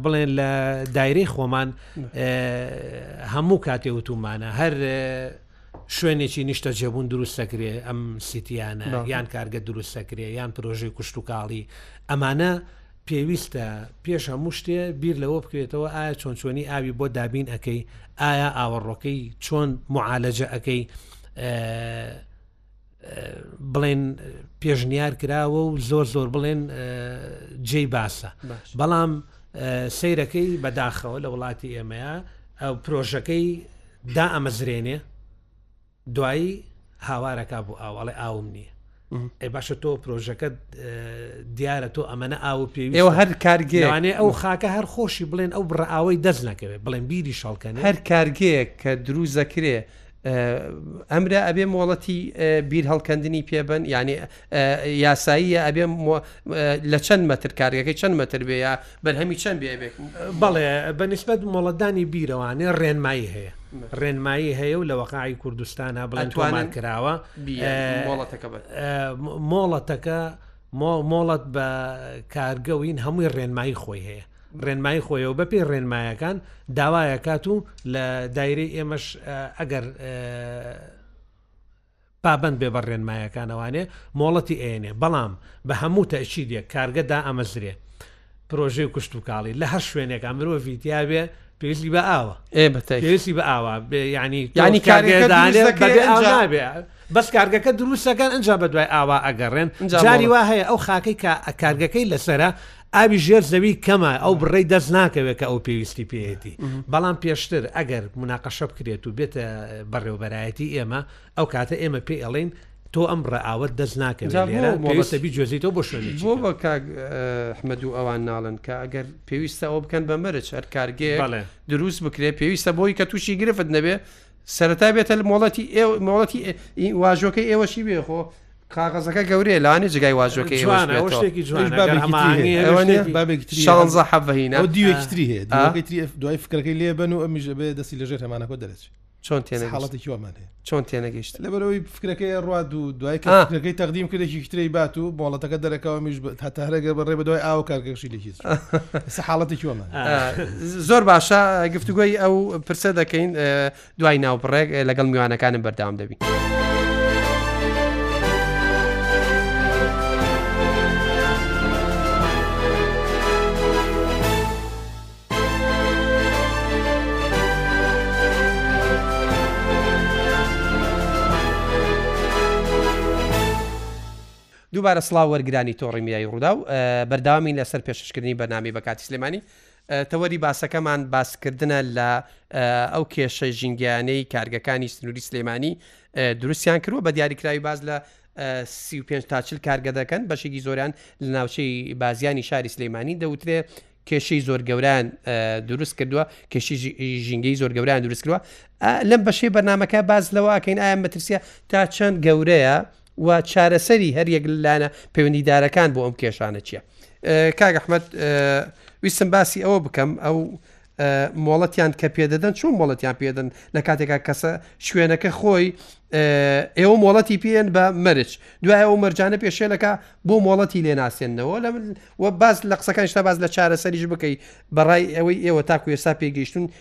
بڵێن لە دایرەی خۆمان هەموو کاتێ وتومانە هەر شوێنێکی نیشتە جێبوون دروستەکرێ ئەم سیتیانە یان کارگە دروستەکرێ یان پرۆژەی کوشتتوکاڵی ئەمانە پێویستە پێش هەموو شتێ بیر لەوە بکرێتەوە ئایا چۆن چۆنی ئاوی بۆ دابین ئەەکەی ئایا ئاوەڕۆکەی چۆن معالەجە ئەەکەی بڵێن پێشنیار کراوە و زۆر زۆر بڵێن جێی باسە بەڵام سیرەکەی بەداخەوە لە وڵاتی ئێمەیە ئەو پرۆژەکەی دا ئەمەزرێنێ دوایی هاوارەکە بۆ ئاو ئەڵێ ئاوم نییە ئەی باشە تۆ پرۆژەکە دیارە تۆ ئەمەە ئاو و پێوی ئەو هەر کارگەیانێ ئەو خاکە هەر خۆشی بڵێن ئەو بڕ ئاوەی دەست نەکەوێت بڵێن بیری شەڵکەن هەر کارگەیەک کە دروست دەکرێ ئەمرا ئەبێ مۆڵەتی بیر هەڵکەندنی پێبن یعنی یاساییە ئەبێ لە چەند مەتر کارگەکەی چەند مەتر بێ یا بەرهەمی چەند بێ بێ بەڵێ بە نسبەت مۆڵەتدانی بیرەوانێ ڕێنمایی هەیە ڕێنمایی هەیە و لە وەقاعی کوردستانە بڵێنتوانان کراوە مۆڵەتەکە مۆڵەتەکە مۆڵەت بە کارگەوین هەمووی ڕێنمایی خۆی هەیە ڕێنمایی خۆیەوە بەپی ڕێنمایەکان داوایەکات و لە دایرەی ئێمەش ئەگەر پابەند بێ بە ڕێنمایەکان ئەوانێ مۆڵەتی ئەیەنێ بەڵام بە هەموو تەئکیدێک کارگە دائەمەزرێ پرۆژەی کوشت و کاڵی لە هەر شوێنێکە مرۆڤی تیاێ پێویستی بە ئاوە پێویستی بە ئاوا ینی ینی کارگەێ بەس کارگەکە دروستەکان ئەجا بە دوای ئاوا ئەگەڕێن جاری وا هەیە ئەو خاکەی کە کارگەکەی لەسرە ئاوی ژێر زەوی کەمە ئەو بڕی دەست ناکەوێت کە ئەو پێویستی پێەتی بەڵام پێشتر ئەگەر مناقەشە بکرێت و بێتە بەڕێوبەرایەتی ئێمە ئەو کاتە ئێمە پێ ئەڵین تۆ ئەم ڕئاوت دەست ناکەوێتبی جۆزیتەوە بۆ شوێنی بۆ بە کاحمەد و ئەوان ناڵن کە ئەگەر پێویستە ئەو بکەن بە مەرج هەر کارگێ دروست بکرێ پێویستە بۆی کە تووشی گرفت نەبێ سەرتا بێتە مۆڵەتی مۆڵەتی واژۆکە ئێوەشی بێخۆ کاغەزەکە گەورەیە لانی جگای واژۆکە جوان ئەوە شتێکی جوان شانزە حەڤهینە ئەو دیوێکی تری هەیە دیوەکەی تری دوای فکرەکەی لێ بن و ئەمیژە بێ دەستی لەژێر هەمانەکە دەرەچ چۆن تێنە حاڵەتێکی وامان هەیە چۆن تێنەگەیشت لەبەرەوەی فکرەکەی ڕوا دوو دوای کەەکەی تەقدیم کردێکی تری بات و مۆڵەتەکە دەرەکەەوە میش هەتا هەرەگە بەڕێ بە دوای ئاو کارگەشی لەکی سە حاڵەتێکی وامان زۆر باشە گفتوگوی ئەو پرسە دەکەین دوای ناوبڕێک لەگەڵ میوانەکانم بەردەوام دەبین. دووبارە سڵاو وەرگرانی تۆڕی میای ڕووداو، بەردەوامین لەسەر پێشکەشکردنی بەرنامەی بە کاتی سلێمانی، تەوەری باسەکەمان باسکردنە لە ئەو کێشە ژینگەیانەی کارگەکانی سنووری سلێمانی دروستیان کردوە بە دیاریکراوی باز لە 35 تاچل کارگە دەکەن بەشێکی زۆران لە ناوچەی بازیانی شاری سلەیمانی دەوترێ کێشەی زۆر گەوران دروست کردووە کێشی ژینگەی زۆر گەوران دروست کردووە لەم بەشەی بەرنمەکە باز لەوەکەین ئایا مەترسیە تا چەند گەورەیە و چارەسەری هەریەک لەلایەنە پەیوەندیدارەکان بۆ ئەم کێشانە چییە کاک ئەحمد ویستم باسی ئەوە بکەم ئەو مۆڵەتیان کە پێدەدەن چۆن مۆڵەتیان پێدەن لە کاتێکا کەسە شوێنەکە خۆی ئێوە مۆڵەتی پێن بە مەرج دوای ئەو مەرجانە پێشێلەکە بۆ مۆڵەتی لێناسێنەوە لە باز لە قسەکانشتا باز لە چارەسەریش بکەیت بەڕای ئەوەی ئێوە تاکو ێستا پێگەیشتون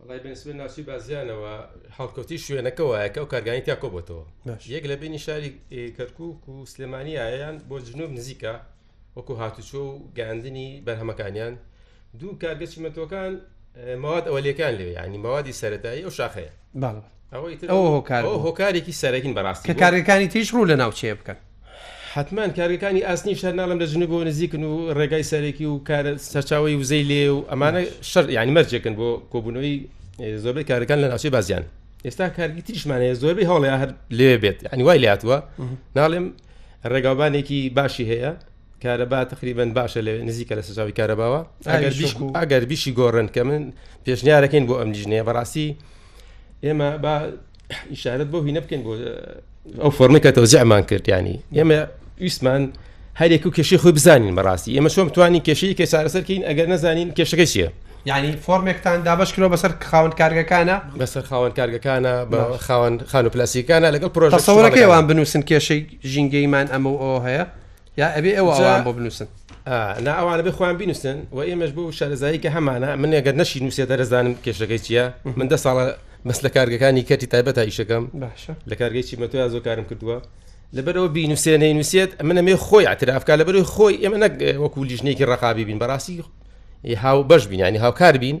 وەڵای بێنسم لە ناوچەی بازیانەوە هەڵکەوتی شوێنەکە وایە کە ئەو کارگانی تیا کۆبەتەوە باش. یەک لە بینی شاری ئێ، کەرکوک و سلێمانی یان بۆ جنوب نزیکە وەکو هاتوچۆ و گەاندنی بەرهەمەکانیان دوو کارگە چیمەتۆکان ئێ، مواد ئەوەلەکان لێ ینی موادی سەتایی ئەو شاخەیە بەڵێ ئەوە هۆکار بۆ هۆکارێکی سەرەکین بەڕاستی کە کارگەکانی تیش ڕوو لە ناوچەیە بکەن حتمان کارگەکانی ئاسنی شار ناڵم لە جنوب بۆ نزیکن و ڕێگای سەرەکی و کارە سەرچاوی وزەی لێ و ئەمانە شەر ینی مەرجێکن بۆ کۆبوونەوەی زۆربەی کارەکان لە ناوچەی بازیان ئێستا کارگی تریشمانەیە زۆربەی هەڵێ هەر لێ بێت ئەنی وای لاتوە ناڵێم ڕێگاوبانێکی باشی هەیە کارەبا تقریبن باشە لە نزیکە لە سزاوی کارەباوە ئەگەر بیشی گۆڕن کە من پێشنیارەکەین بۆ ئەم لیژنەیە بەڕاستی ئێمە با ئیشارەت بۆ هی نەبکەین بۆ ئەو فۆرمی کە تەوزیعمان کردیانی ئێمە ویسمان هەرێک و کێشی خۆی بزانین بەڕاستی ئێمە چۆن توانین کێشەی کە چارەسەرکەین ئەگەر نەزانین کێشەکە چیە یعنی فۆرمێکتان دابش کرۆ بەسەر خاوەن کارگەکانە بەسەر خاوەن کارگەکانە بە خاوەن خان و پلاسیکانە لەگەڵ پرۆژەسەورەکەیوان بنووسن کێشەی ژینگەیمان ئەمە ئەو هەیە یا ئەبێ ئەوە ئەوان بۆ بنووسن نا ئەوانە بێ خۆیان بینوسن و ئێمەش بۆ شارەزایی کە هەمانە من ئەگەر نەشی نووسێت دەرەزانم کێشەکەی چییە من دە ساڵە بەس لە کارگەکانی کەتی تایبەت تا ئیشەکەم لە کارگەی چیمەتۆیا زۆ کارم کردووە لەبەرەوە بینوسێنەی نووسێت منە مێ خۆی ئەترافکە لەبەرەوەی خۆی ئێمە نەک وەکو لیژنێکی ڕقابی بین بەڕاستی هاو بەش بین ینی هاوکار بین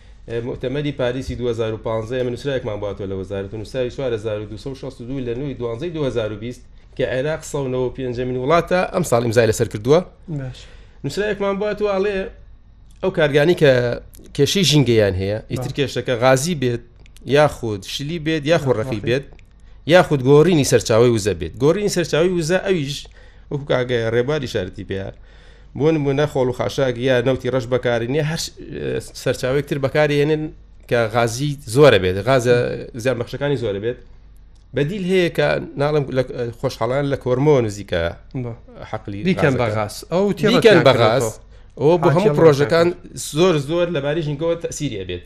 موئتەمەری پاریسی دوو هەزار و پازدە ئێمە نوسراوێکمان بۆ هاتووە لە وەزارەت و نوسراوی چوار هەزار و دوو سەد و شەست و دوو لە نۆی دوانزەی دوو هەزار و بیست کە عێراق سەد و نەوە و پێنجەمین وڵاتە ئەمساڵ ئیمزای لەسەر کردووە باشە نووسراوێکمان بوات و ئاڵێ ئەو کارگانی کە کێشەی ژینگەیان هەیە ئیتر کێشەکە غازی بێت یاخود شلی بێت یاخۆ ڕەقی بێت یاخود گۆڕینی سەرچاوی وزە بێت گۆڕینی سەرچاوی وزە ئەویش وەکو کاگە ڕێباری شارتی پێ بۆ نمونە خۆڵ و خاشاک یا نەوتی ڕەش بەکارنی هەر سەرچاوێکتر بەکارێنن کە غازی زۆرە بێت غازە زیان بەخشەکانی زۆرە بێت بەدیل هەیە کە ناڵم خۆشحاڵان لە کۆرمۆ نزیکە حەقلی دیکەن بەغاز ئەو تیکەن بەغاز ئەو بۆ هەموو پرۆژەکان زۆر زۆر لەباری ژینگەوە تەسیری ئەبێت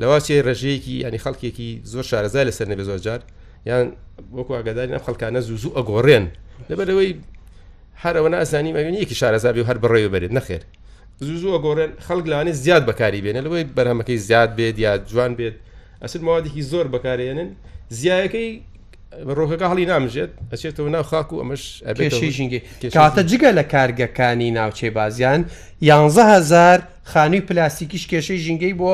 لەوا چێ ڕێژەیەکی یانی خەڵکێکی زۆر شارەزای لەسەر نەبێ زۆر جار یان وەکو ئاگاداری ئەم خەڵکانە زوو زوو ئەگۆڕێن لەبەرەوەی هەرەوە نازانی مەگەنیەکی شارەزابی و هەر بڕێوە بەرێت نەخێر زوو زوو ئەگۆڕێن خەڵک لانی زیاد بەکاری بێنە لەوەی بەرهەمەکەی زیاد بێت یا جوان بێت ئەسر موادێکی زۆر بەکارێنن زیایەکەی ڕۆکەکە هەڵی نامژێت ئەچێتەوە ناو خاک و ئەمەش ئەبێشی ژینگە کاتە جگە لە کارگەکانی ناوچەی بازیان یانزە هزار خانووی پلاستیکیش کێشەی ژینگەی بۆ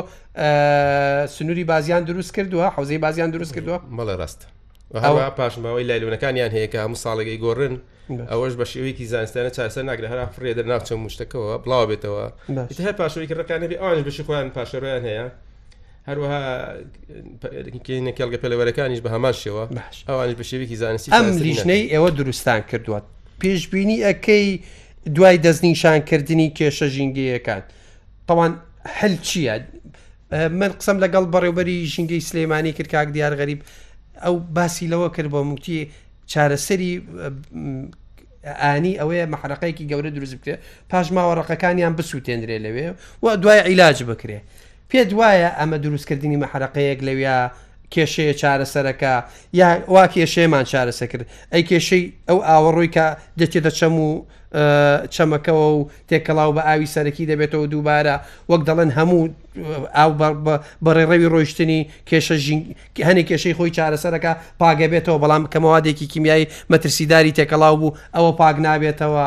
سنووری بازیان دروست کردووە حوزەی بازیان دروست کردووە مەڵێ ڕاستە هەوا پاشماوەی لایلونەکانیان هەیە کە هەموو ساڵێکی گۆڕن ئەوەش بە شێوەیەکی زانستانە چاسە ناگرە هەرا فرێ دەر ناوچە مشتەکەەوە بڵاو بێتەوە هەر پاشەوەیکی ڕقانەبی ئەوانش بەشی خۆیان پاشەرۆیان هەیە هەروەها کینە کێڵگە پێلەوەرەکانیش بە هەمان شێوە ئەوانش بە شێوێکی زانستی ئەم لیژنەی ئێوە دروستان کردووە پێشببینی ئەەکەی دوای دەستنیشانکردنی کێشە ژینگەیەکان تاوان هەل چییە؟ من قسم لەگەڵ بەڕێوبەری ژینگەی سلەیمانی کرد کاک دیار غەریب ئەو باسی لەوە کرد بۆ موتی چارەسەری ئانی ئەوەیە مەحرەقەیەکی گەورە دروست بکرێت پاش ماوە ڕقەکانیان بسووتێنرێ لەوێ و دوای عیلاج بکرێ پێت وایە ئەمە دروستکردنی مەحرەقەیەک لەویا کێشەیە چارەسەرەکە یا وا کێشەیەمان چارەسە کرد ئەی کێشەی ئەو ئاوەڕۆی کە دەچێتە چەم و چەمەکەەوە و تێکەڵاو بە ئاوی سەرەکی دەبێتەوە دووبارە وەک دەڵێن هەموو ئاو بەڕێڕەوی ڕۆیشتنی کێشە هەنێک کێشەی خۆی چارەسەرەکە پاگەبێتەوە بەڵام کەمەوادێکی کیمیایی مەترسیداری تێکەڵاو بوو ئەوە پاک نابێتەوە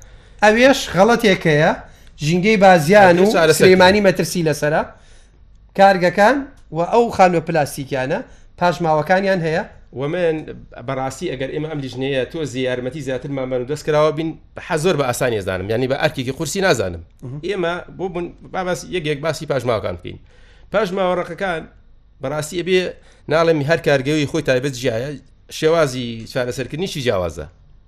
ئەوێش غەڵەتێکەیە ژینگەی بازیان و سلەیمانی مەترسی لەسەرە کارگەکان و ئەو خانوە پلاستیکیانە پاشماوەکانیان هەیە ومن بەڕاستی ئەگەر ئێمە ئەم لیژنەیە تۆ زیارمەتی زیاتر مامان و دەست کراوە بین بە زۆر بە ئاسانی ێزانم ینی بە ئەرکێکی قورسی نازانم ئێمە بۆ بوون باباس یەکێک باسی پاشماوەکان بکەین پاشماوە ڕقەکان بەڕاستی ئەبێ ناڵێمی هەر کارگەوی خۆی تایبەت جیایە شێوازی چارەسەرکردنیشی جیاوازە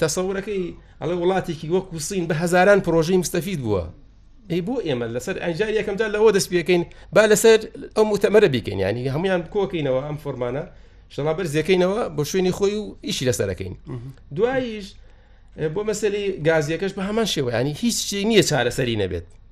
تەسەورەکەی ئەڵێ وڵاتێکی وەکو سین بە هەزاران پرۆژەی مستەفید بووە ئەی بۆ ئێمە لەسەر ئەنجار یەکەمجار لەوە دەست پێکەین با لەسەر ئەو متەمەرە بیکەین ینی هەمویان کۆکەینەوە ئەم فۆرمانە شڵا بەرزیەکەینەوە بۆ شوێنی خۆی و ئیشی لەسەرەکەین دوایش بۆ مەسەری گازیەکەش بە هەمان شێوەیانی هیچ شتێک نییە چارەسەری نەبێت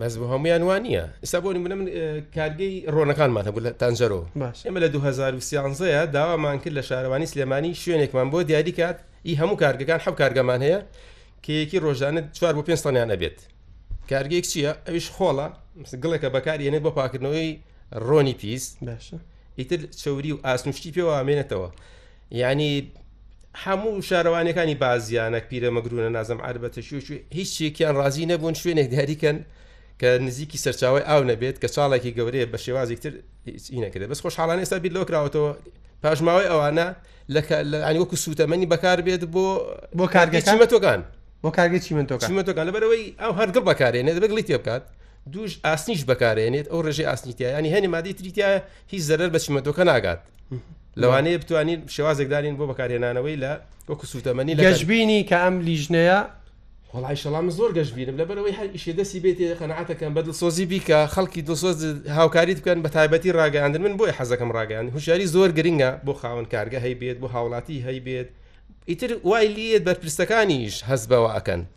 بەس بۆ هەمویان وان نییە ئستا بۆ من کارگەی ڕۆنەکانمان هەبوو لە تانجەرۆ ئێمە لە 2013ە داوامان کرد لە شارەوانی سلێمانی شوێنێکمان بۆ دیاری کات ئی هەموو کارگەکان حەب کارگەمان هەیە کەیەکی ڕۆژانە چوار بۆ پێ تەنیان ئەبێت کارگەیەک چییە ئەویش خۆڵە گڵێکە بەکار یەنێت بۆ پاکردنەوەی ڕۆنی پیس باشە ئیتر چوری و ئاسنوشتی پێوامێنێتەوە یانی هەموو شارەوانەکانی بازیانەک پیرەمەگرونە نازم عربەتە شو هیچێکیان ڕازی نەبوون شوێنێک دیاریکەن کە نزیکی سەرچاوی ئاو نەبێت کە چاڵێکی گەورەیە بە شێوازی تر نەکرێت بەس خۆشحاڵان ئێستا بیر لۆ کراوەتەوە پاشماوەی ئەوانە لەنی وەکو سووتەمەنی بەکار بێت بۆ بۆ کارگەچمەتۆکان بۆ کارگە چیمنتۆکانمەتۆکان لەبەرەوەی ئەو هەرگڵ بەکارێنێت بەگڵی تێ بکات دوش ئاسنیش بەکارێنێت ئەو ڕێژەی ئاسنیتیانی هەنی مادەی تریتیایە هیچ زەرەر بە چیمەتۆکە ناگات لەوانەیە بتوانین شێوازێک دانین بۆ بەکارهێنانەوەی لە وەکو سووتەمەنی لە گەشببینی کە ئەم لیژنەیە وڵی شەڵام زۆر گەشببینم لەبەرەوەی هەر ئیشێ دەستی بێتێ قەنعاتەکەم بەدڵ سۆزی بیکە خەڵکی دڵسۆز هاوکاری بکەن بە تایبەتی ڕاگەاندن من بۆی حەزەکەم ڕاگەیان هوشاری زۆر گرنگە بۆ خاون کارگە هەیبێت بۆ هاوڵاتی هەیبێت ئیتر وای لێت بەرپرسەکانیش هەز بەوە ئەکەن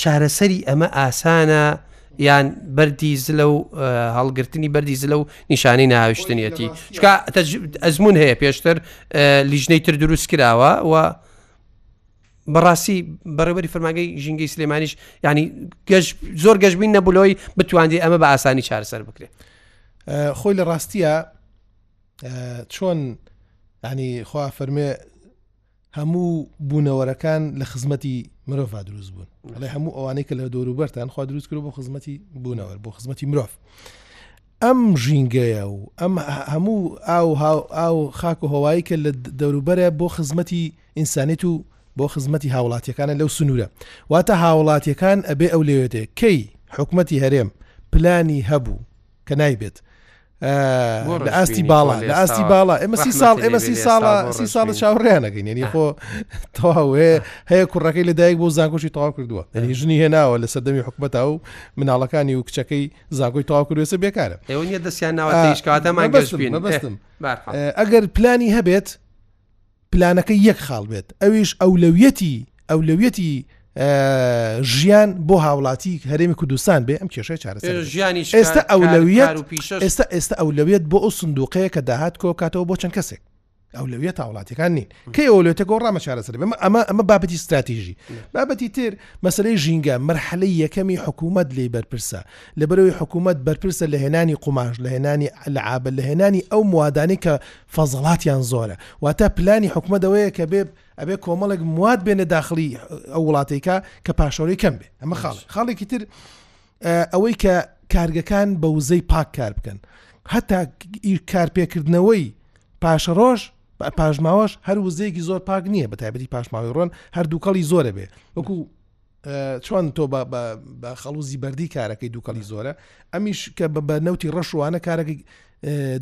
چارەسەری ئەمە ئاسانە یان بەری زلە و هەڵگرتنی بەری زلە و نیشانەی ناوشتنیەتی چکا ئەزمون هەیە پێشتر لیژنەی تر دروست کراوە و بەڕاستی بەڕێوەری فرماگەی ژینگەی سلێمانیش ینی گەش زۆر گەشببین نەبولۆی بتواندی ئەمە بە ئاسانی چارسەر بکرێت خۆی لە ڕاستیە چۆن ینی خوا فەرمێ هەموو بوونەوەرەکان لە خزمەتی مرۆڤ دروست بوون لە هەموو ئەوانەی کە لە دەوروبەرتان خوا دروست کرد بۆ خزمەتی بوونەوەر بۆ خزمەتی مرۆڤ ئەم ژینگەیە و ئەم هەموو ئاو ئاو خاک و هەوایی کە لە دەوروبەرە بۆ خزمەتی ئینسانێت و بۆ خزمەتی هاوڵاتیەکانە لەو سنوورە واتە هاوڵاتیەکان ئەبێ ئەو لێوێتێ کەی حکومەتی هەرێم پلانی هەبوو کە نایبێت لە ئاستی باڵا لە ئاستی باڵا ئێمە سی ساڵ ئێمە سی ساڵە سی ساڵە چاوڕیانەکەین ینی خۆ تەواوێ هەیە کوڕەکەی لە دایک بۆ زانکۆشی تەواو کردووە ئەنی ژنی هێناوە لە سەردەمی حکومەتا و مناڵەکانی و کچەکەی زانکۆی تەواو کردوێسە بێکارە ئێوە نیە دەستیان ناوەشکاتەمان گەشتبین بەستم ئەگەر پلانی هەبێت پلانەکەی یەک خاڵ بێت ئەویش ئەولەویەتی ئەولەویەتی ژیان بۆ هاوڵاتی هەرێمی کوردستان بێ ئەم کێشە چارەسەر ژیانی ئێستا ئەولەویەت و پیش ئێستا ئێستا ئەولەویەت بۆ ئەو سندوقەیە کە داهات کۆکاتەوە بۆ چەند کەسێک ئەو لەوێت تاوڵاتەکان نین کەی ئەولێتە گۆڕامە چارەسەر بێمە ئەمە ئەمە بابەتی استراتیژی بابەتی تر مەسلەی ژینگە مرحلەی یەکەمی حکوومەت لی بەرپرسە لەبەرەوەی حکوومەت بەرپرسە لە هێنانی قوماش لە هێنانی لە عابل لە هێنانی ئەو موادانی کە فەزەڵاتیان زۆرە واتا پلانی حکومەت ئەوەیە کە بێ ئەبێ کۆمەڵێک مواد بێنە داخلی ئەو وڵاتێکا کە پاشەوەی کەم بێ ئەمە خاڵێک خاڵێکی تر ئەوەی کە کارگەکان بە وزەی پاک کار بکەن هەتا کارپێکردنەوەی پاشەڕۆژ پاشماوەش هەر وزەیەکی زۆر پاک نییە بە تایبەتی پاشماوی ڕۆن هەردووکەڵی زۆرە بێ وەکو چۆن تۆ بە خەڵوزی بەردی کارەکەی دووکەڵی زۆرە ئەمیش کە بە نەوتی ڕەشوانە کارەکەی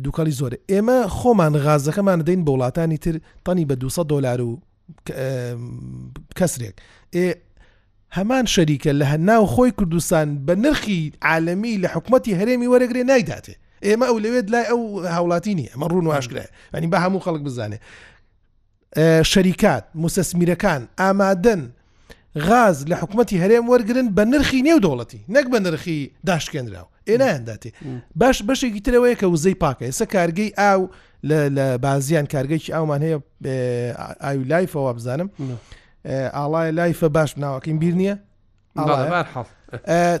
دووکەڵی زۆر ئێمە خۆمان غازەکەمان دەین بە وڵاتانی تر تەنی بە 200 دلار و کەسرێک هەمان شەریکە لە هەناو خۆی کوردستان بە نرخی عالمی لە حکوومەتتی هەرێمی وەرەگرێ نایداتێ ئێمە ئەو لەوێت لای ئەو هاوڵاتی نیە ئەمە ڕوون واشکرای ئەنی بە هەموو خەڵک بزانێ شەریکات موسەسمیرەکان ئامادەن غاز لە حکوومەتتی هەرێم وەرگن بە نرخی نێو دەوڵەتی نەک بە نرخی داشکێنراو ئێنایانداتی باش بەشێکی ترەوەیە کە وزەی پاکە ئێستا کارگەی ئاو لە بازیان کارگەیکی ئاومان هەیە ئاوی لایفەوە بزانم ئاڵای لایفە باش ناوەکەین بیر نییە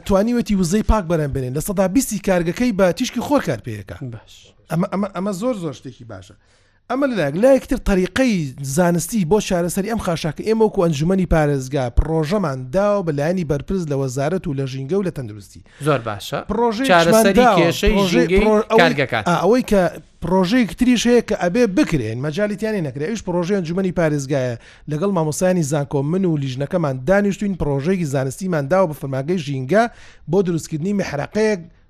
توانیوەتی وزەی پاک بەرەم بێنێن لە سەدا بیستی کارگەکەی بە تیشکی خۆر کار پێەکە باش ئەمە ئەمە ئەمە زۆر زۆر شتێکی باشە ئەمە لە لایەک، لایەکی تر تەریقەی زانستی بۆ چارەسەری ئەم خاشاکە ئێمە وەکو ئەنجومەنی پارێزگا پڕۆژەمان داوە بە لایەنی بەرپرس لە وەزارەت و لە ژینگە و لە تەندروستی. زۆر باشە پڕۆژەیەکمان داوە، پڕۆژەیەک ئەوەی کە پڕۆژەیەکی تریش هەیە کە ئەبێ بکرێن مەجالی تیانی نەکرێ ئەویش پڕۆژەی ئەنجومەنی پارێزگایە لەگەڵ مامۆستایانی زانکۆ من و لیژنەکەمان دانیشتوین پڕۆژەیەکی زانستیمان داوە بە فەرمانگەی ژینگە بۆ دروستکردنی محرەقەیەک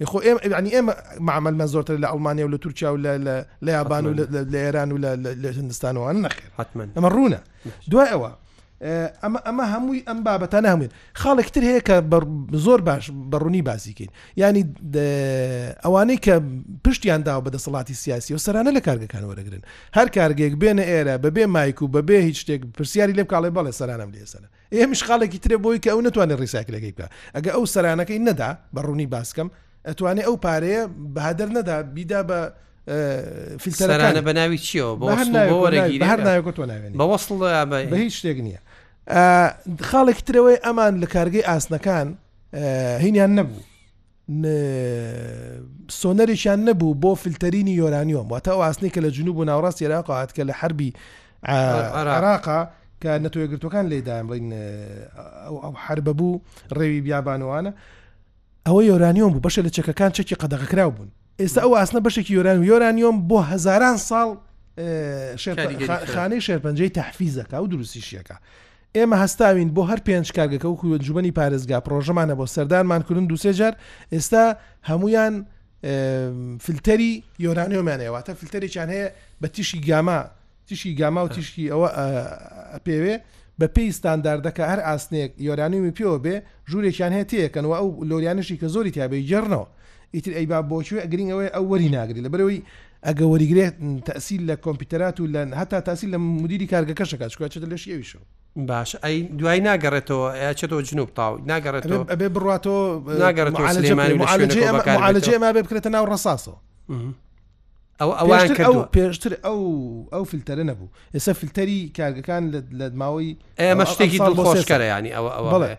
ئێ خۆ ئێمە یانی ئێمە معاملمان زۆرتر لە ئەڵمانیا و لە تورکیا و لە یابان و لە ئێران و لە هندستانەوەوان نەخێر حتممە ئەمە ڕوونە دوای ئەوە ئەمە ئەمە هەمووی ئەم بابەتە نامێت خاڵێک تر هەیە کە زۆر باش بەڕوونی باسیکەین ینی ئەوانەی کە پشتیان داوە بە دەسەڵاتی سیاسی و سەرانە لە کارگەکان وەرەگرن هەر کارگەیەک بێنە ئێرە بەبێ مایک و بەبێ هیچ شتێک پرسیاری لێم کاڵێ بەڵێ سەرانم لێسەرە ئێمە شقالێکی ترێ بۆی کە ئەو نتوانێت ڕیساکلەکەی بکە ئەگە ئەو سەرانەکەی نەدا بە ڕوونی باسکەم ئەتوانێت ئەو پارەیە بەهادر نەدا بیدا بە فیلسەرانە بە ناوی چیەوە بە هەر ناوێکۆ تۆ ناوێن بە وەصل بە هیچ شتێک نییە خاڵێکی ترەوەی ئەمان لە کارگەی ئاسنەکان هینیان نەبوو سۆنەرێکیان نەبوو بۆ فلتەرینی یۆرانیۆم واتە ئەو ئاسنەی کە لە جنوب و ناوڕاست عێراق هات کە لە حربی عراقا کە نەتۆیەگرتوەکان لێدان بڵین ئەو حربە بوو ڕێوی بیابانوانە ئەوە یۆرانیۆم بوو بەشە لە چەکەکان چەکی قەدەغکراو بوون ئێستا ئەو ئاسنە بەشێکی یۆران یۆرانیۆم بۆ هەزاران ساڵ خانەی شێرپەنجەی تەحفیزەکە و دروستیشیەکە ئێمە هەستاوین بۆ هەر پێنج کارگەکە وەکو ئەنجومەنی پارێزگا پڕۆژەمان هەبوو سەردانمان کردوون دوو سێ جار ئێستا هەموویان فلتەری یۆرانیۆمیان هەیە واتە فلتەرێکیان هەیە بە تیشی گاما تیشی گاما و تیشکی ئەوە پێوێ بە پێی ستانداردەکە هەر ئاسنێک یۆرانیومی پێوە بێ ژوورێکیان هەیە تێکەن و ئەو لۆریانشی کە زۆری تابێ گەڕنەوە ئیتر ئەیبا بۆچوێ ئەگرین ئەوەیە ئەو وەری ناگری لە بەرەوەی ئەگە وەریگرێ تەسیل لە کۆمپیوتەرات و لەن هەتا تاسی لە مدیری کارگەکەشەکە چکات چێتە لەش ئەویشەوە باش ئەی دوای ناگەڕێتەوە چێتەوە جنوب تاو ناگەڕێتەوە ئەبێ بڕاتۆ ناگەڕێتمانجێ ما بێ بکرێتە ناو ڕساسەوە ئەو ئەوان ئەو پێشتر ئەو ئەو فلتەرە نەبوو ئێستا فلتەری کارگەکان لە ماوەی ئێمە شتێکی دڵخۆشکەرە ینی ئەوە ئەوڵێ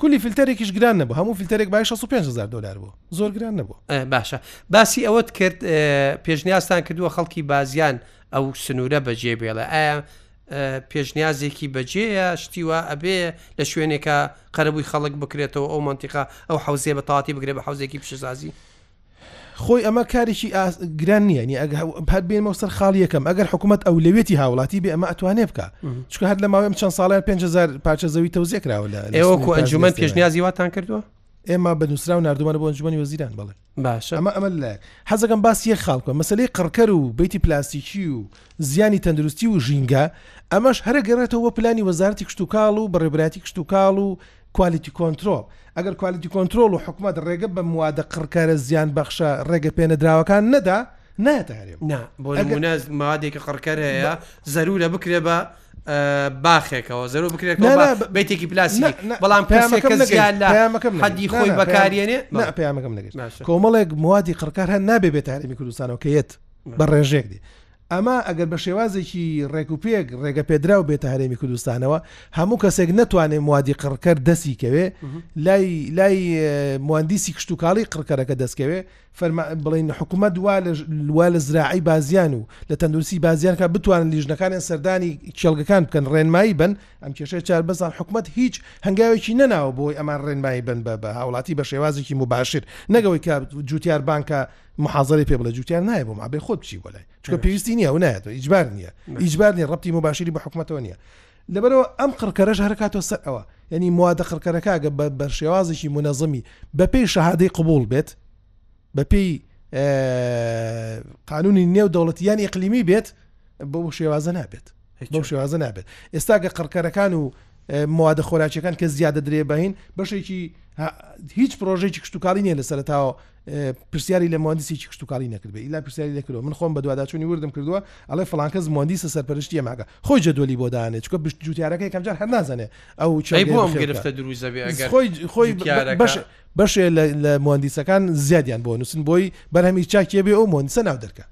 کولی فلتەرێکیش گران نەبوو هەموو فلتەرێک بای 65 هزار دلار بوو زۆر گران نەبوو باشە باسی ئەوەت کرد پێشنیازتان کردووە خەڵکی بازیان ئەو سنوورە بەجێ بێڵە ئایا پێشنیازێکی بەجێە شتیوە ئەبێ لە شوێنێکە قەرەبووی خەڵک بکرێتەوە ئەو منتیقا ئەو حوزێ بە تااتی بگرێت بە حوزێکی پیشسازی خۆی ئەمە کارێکی گران نییە نی ئەگە هەر بێنمەوە سەر خاڵ یەکەم ئەگەر حکوومەت ئەو لەوێتی هاوڵاتی بێ ئەمە ئەتوانێ بکە چکە هەر لە ماوەم چەند ساڵیان 5هزار پارچە زەوی تەوزیە کراوە لە ئێوەکو ئەنجومەن پێشنیازی واتان کردووە ئێمە بە نووسرا و نردومانە بۆ ئەنجومی وەزیران بڵێ باشە ئەمە ئەمە لە حەزەکەم باسی یە خاڵکە مەسلەی قڕکەر و بیتی پلاستیکی و زیانی تەندروستی و ژینگە ئەمەش هەرە گەڕێتەوە پلانی وەزارتی کشتتوکاڵ و بەڕێبراتی کشتتوکاڵ و کوالیتی کۆنترۆڵ، ئەگەر کوالیتی کۆنترۆڵ و حکومەت ڕێگە بە موادە قڕکەرە زیان بەخشە ڕێگە پێنەدراوەکان نەدا نایەتە هەرێم. نا بۆ نمونە مادێکی قڕکەر هەیە زەرورە بکرێ بە باخێکەوە زەرو بکرێت بێتێکی پلاسی بەڵام حدی خۆی بەکارێنێ پامەکەم نگەشت کۆمەڵێک موادی قڕکار هەن نابێ بێت هەرمی کوردستانەوە کە یەت بە ڕێژێک دی ئەمە ئەگەر بە شێوازێکی ڕێکوپێک ڕێگەپێدراو بێتە هەرێمی کوردستانەوە، هەموو کەسێک نەتوانێ موادی قڕکەر دەستی کەوێ، لای لای موهەندیسی کشتوکاڵی قڕکەرەکە دەستکەوێ، فەرما بڵێین حکومەت وا لە وا لە زراعەی بازیان و لە تەندروستی بازیان کا بتوانن لیژنەکانیان سەردانی کێڵگەکان بکەن ڕێنمایی بەن، ئەم کێشەیە چار بەسان حکومەت هیچ هەنگاوێکی نەناوە بۆی ئەمان ڕێنمایی بەن بە بە هاوڵاتی بە شێوازێکی موباشر، نەک ئەوەی کە جوتیار بانکە محازری پێ بڵێ جوتیان نایە بۆ مابێ خۆت بچی بۆ لای چکە پێویستی نییە و نایەت ئیجبار نییە ئیجبار نیە ڕپتی مباشری بە حکوومەتەوە نیە لەبەرەوە ئەم قڕکەرەش هەرکاتەوە سەر ئەوە یعنی موادە قڕکەرەکەگە بە بەرشێوازێکی منەزمی بەپی شەهادەی قبول بێت بەپی قانونی نێو دەوڵەتی یان ئیقلیمی بێت بۆ شێوازە نابێت بۆ شێوازە نابێت ئێستاگە قڕکەرەکان و موادە خۆراکیەکان کە زیادە درێ بەین بەشێکی هیچ پرۆژێکی کشتتوکاڵی نیە لە سەرتاوە پرسیاری لە مهندسێکی کشتتوکاڵی نەکردێ ئیلا پرسیاری لەکرەوە من خۆم بەدواداچوونی وردم کردووە ئەڵێ فلانکەس مهندیسە سەرپەرشتی ئەماگە خۆی جەدوەلی بۆ دانێت چکە بشت جوتیارەکە یەکەم جار هەر نازانێ ئەو بۆم گرفتە دروزە خۆی خۆی باش بەشێ لە مهندیسەکان زیادیان بۆ نووسن بۆی بەرهەمی چاکیێ بێ ئەو مهندسە ناو دەرکە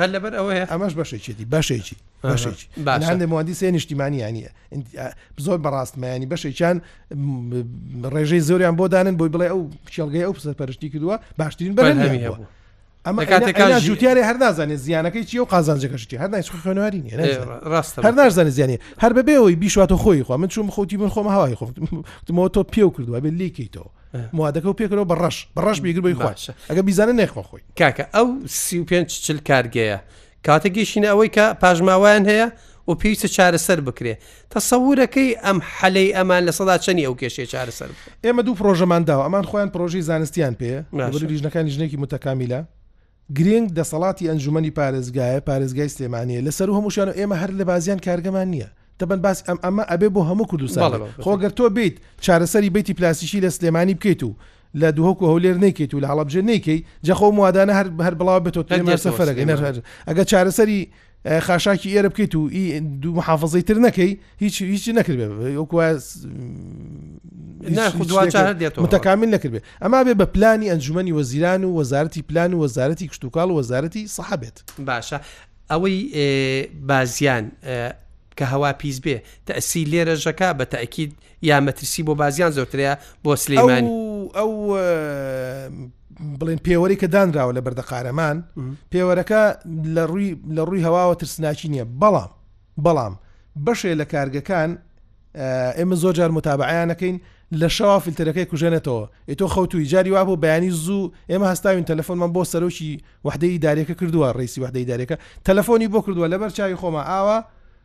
هەر لەبەر ئەوەیە ئەمەش بەشێکێتی بەشێکی بەشێکی هەندێک مهندسێ نیشتیمانیانی زۆر بەڕاستمەیانی بەشێکیان ڕێژەی زۆریان بۆ دانن بۆی بڵێ ئەو کێڵگەی ئەو پسە پەرشتی کردووە باشترین بەرهەمی هەبوو ئەمە کاتێکان جوتیارێ هەر نازانێت زیانەکەی چی و قازانجەکەشتی هەر نایس خوێنواری نیە ڕاست هەر نازانێت زیانی هەر بەبێەوەی بیشواتە خۆی خۆ من چوم خۆتی من خۆم هاوای خۆتمەوە تۆ پێو کردووە بێت لێکیتەوە موادەکە و پێکەوە بە ڕەش بە ڕەش بیگر بی خوش ئەگە بیزانە نێخۆ خۆی کاکە ئەو سی و پێنج چل کارگەیە کاتە گەشتینە ئەوەی کە پاژماوایان هەیە و پێویستە چارەسەر بکرێ تەسەورەکەی ئەم حەلەی ئەمان لە سەدا چەنی ئەو کێشەی چارەسەر ئێمە دوو پرۆژەمان داوە ئەمان خۆیان پرۆژی زانستیان پێ لیژنەکانی ژنێکی متەکامیلە گرینگ دەسەڵاتی ئەنجومەنی پارێزگایە پارێزگای سلێمانیە لە سەرو هەمووشیان و ئێمە هەر لە بازیان کارگەمان نیە دەبەن باس ئەم ئەمە ئەبێ بۆ هەموو کوردستان خۆگەر تۆ بیت چارەسەری بیتی پلاستیکی لە سلێمانی بکەیت و لە دوهک و هەولێر نەیکەیت و لە هەڵبجێ نەیکەی جەخۆ موادانە هەر هەر بڵاو بێتەوە سەفرەکەی نەژەر ئەگە چارەسەری خاشاکی ئێرە بکەیت و دوو محافظەی تر نەکەی هیچ هیچ نەکرد متەکامل نەکرد ئەما بێ بە پلانی ئەنجومی وەزیران و وەزارەتی پلان و وەزارەتی کشتتوکاڵ وەزارەتی سەحبێت باشە ئەوەی بازیان کە هەوا پیس بێ تەسی لێرەژەکە بە تاکیید یا مەترسی بۆ بازیان زۆرترەیە بۆ سلێمانی ئەو بڵێن پێوەری کە دانراوە لە بەردە قارەمان پێوەرەکە لە ڕووی لە ڕووی هەواوە ترسناچی نییە بەڵام بەڵام بەشێ لە کارگەکان ئێمە زۆر جار متابعیانەکەین لە شەوا فلتەرەکەی کوژێنێتەوە ئێتۆ خەوتوی جاری وابوو بەیانی زوو ئێمە هەستاوین تەلەفۆنمان بۆ سەرۆکی وحدەی دارێکە کردووە ڕیسی وحدەی دارێکە تەلەفۆنی بۆ کردووە لەبەر چاوی خۆمە ئاوە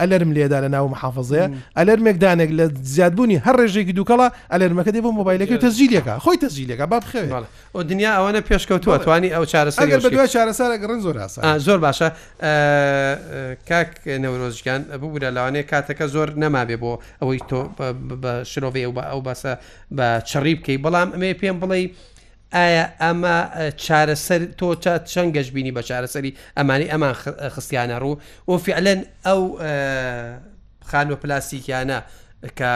ئەلەرم لێدا لە ناو محافزەیە ئەلەرمێک دانێک لە زیادبوونی هەر ڕێژێکی دووکەڵە ئەلەرمەکە دێ بۆ مۆبایلەکە تەزیلەکە خۆی تەزیلەکە با بخەوێت ئەو دنیا ئەوەنە پێشکەوتووە توانی ئەو چارەسەر بە دوای چارەسارە گەڕن زۆر ئاسا زۆر باشە کاک نەورۆزگان ببوورە لەوانەیە کاتەکە زۆر نەمابێ بۆ ئەوەی تۆ بە شرۆڤەیە و بە ئەو باسە بە چڕی بکەی بەڵام ئەمێ پێم بڵێ ئایا ئەمە چارەسەر تۆ چەند گەشببینی بە چارەسەری ئەمانی ئەمان خستیانە ڕوو و فعلەن ئەو خانوە پلاسیکیانە کە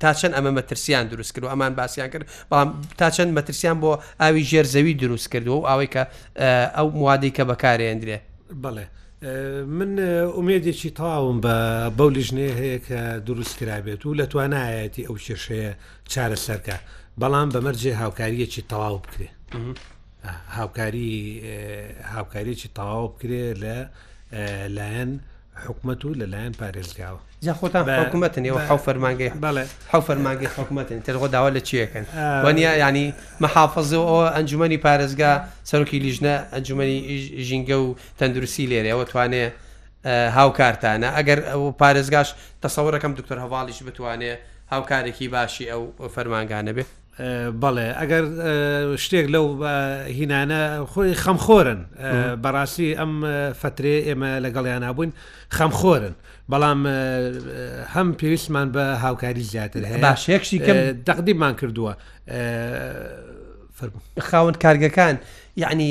تا چەند ئەمە مەترسیان دروست کرد و ئەمان باسییان کرد بەڵام تا چەند مەترسیان بۆ ئاوی ژێر زەوی دروست کردو و ئەوەی کە ئەو موادەی کە بەکارێندرێ بڵێ من ئومێدێکی تاوم بە بەو لیژنەیە هەیە کە دروست کرابێت و لە توانایەتی ئەو کێشەیە چارەسەرکە بەڵام بەمەرجێ هاوکاریەکی تەواو بکرێ هاوکاری هاوکاریی تەواو بکرێ لە لایەن حکومت و لەلایەن پارێزگاوە جا خۆتان حکوومەتن ئێوە حو فەرمانگەی بڵێ حو فەرمانگەی حکوومەتن تەرغۆ داوا لە چیەکەن وەنیا ینی مەحافظ و ئەوە ئەنجومی پارێزگا سەرۆکی لیژنە ئەنجومی ژینگە و تەندروستی لێرە ئەوە توانێ هاوکارتانە ئەگەر ئەو پارێزگاش تەسەورەکەم دکتۆر هەواڵیش بتوانێ هاوکارێکی باشی ئەو فەرمانگانە بێ. بەڵێ ئەگەر شتێک لەو هینانە خۆی خەمخۆرن بەڕاستی ئەم فترێ ئێمە لەگەڵیاننا بووین خەمخۆرن بەڵام هەم پێویستمان بە هاوکاری زیاتر هەیە باشێکشی کە دەقدیمان کردووە فەرمو خاوەند کارگەکان یعنی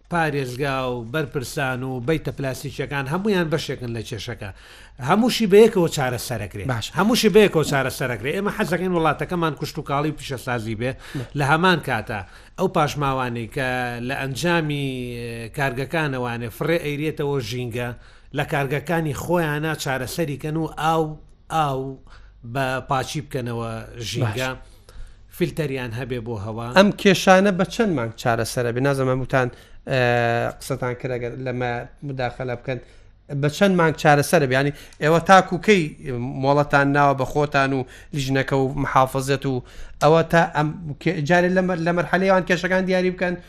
پارێزگا و بەرپرسان و بەیتە پلاستیکیەکان هەموویان بەشێکن لە کێشەکە هەمووشی بەیەکەوە چارە سەرەکرێ باش هەمووشی بەیەکەوە چارە سەرەکرێ ئێمە حەزەکەین وڵاتەکەمان کوشت و کاڵی و پیشەسازی بێ لە هەمان کاتە ئەو پاشماوانەی کە لە ئەنجامی کارگەکانەوانێ فڕێ ئەیرێتەوە ژینگە لە کارگەکانی خۆیانە چارەسەریکەن و ئاو ئاو بە پاچی بکەنەوە ژینگە. فیلتەریان هەبێ بۆ هەوا. ئەم کێشانە بە چەند مانگ چارەسەرە بێ نازەمە وتان قسەتان کرەگەر لەمە مداخەلە بکەن بە چەند مانگ چارەسەر بیانی ئێوە تاکوکەی مۆڵەتان ناوە بە خۆتان و لیژنەکە و محافزێت و ئەوە تا ئەم جارێ لەمەر لەمەر حەلیوان کێشەکان دیاری بکەن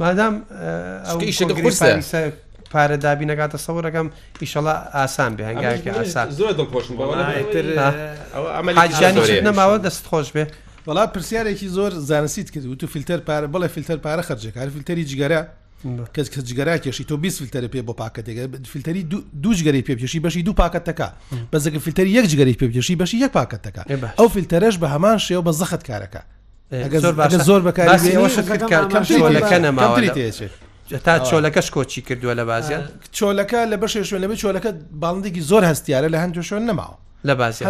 مادام پارە دابی نەکاتە سەورەکەم ئیشەڵا ئاسان بێ هەنگاوێکی ئاسان زۆر دڵخۆش نەماوە دەست خۆش بێ وڵا پرسیارێکی زۆر زانسیت کرد و تو فیلتەر پارە بڵێ فیلتەر پارە خەرجەکار فیلتەری جگەرە کەس کە جگەرا کێشی تۆ بیست فلتەرە پێ بۆ پاکە دەگە فلتەری دوو جگەری پێبکێشی بەشی دوو پاکەتەکە بەزەکە فلتەر یەک جگەری پێبکێشی بەشی یەک پاکەتەکە ئەو فلتەرش بە هەمان شێو بە زەخت کارەکە زۆر بەکاری ئەوشت کرد کار کەم شۆلەکە نەماوە تا چۆلەکەش کۆچی کردووە لە بازیە چۆلەکە لە بەشێ شوێن لەبێ چۆلەکە باڵندێکی زۆر هەستیارە لە هەندێک شوێن نەماوە لە باز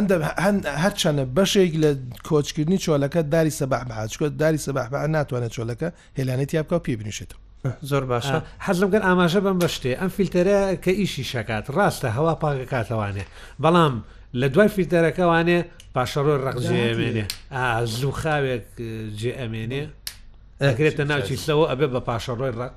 هەرچەنە بەشێک لە کۆچکردنی چۆلەکە داری سەباح بەچکۆ داری سەباح بە ناتوانێت چۆلەکە هێلانەی تیا بکە و پێی بنووشێتەوە. زۆر باشە حەزم کرد ئاماژە بەم بە شتێ ئەم فیلتەرە کە ئیشی شەکات ڕاستە هەوا پاکەکاتەوانێ بەڵام لە دوای فیلتەرەکەوانێ پاشەڕۆی ڕەقجێمێنێ زوو خاوێک جێ ئەمێنێ ئەگرێتە ناوچی سەوە ئەبێ بە پاشەڕۆی ڕق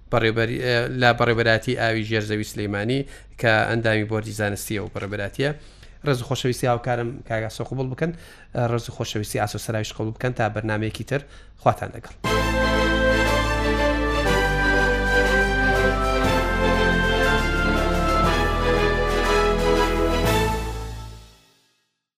لە بەڕێبەرایەتی ئاوی ژێر زەوی سلیمانی کە ئەندامی بۆردی زانستیە و بەڕێبەراتە ڕز خۆشەویستی هاوکارم کاگاسۆ قوبڵ بکەن ڕز خۆشەویستی ئاسۆ سەراویش قوڵ بکەن تا بەرنمەیەکی تر خواتان لەگەڵ.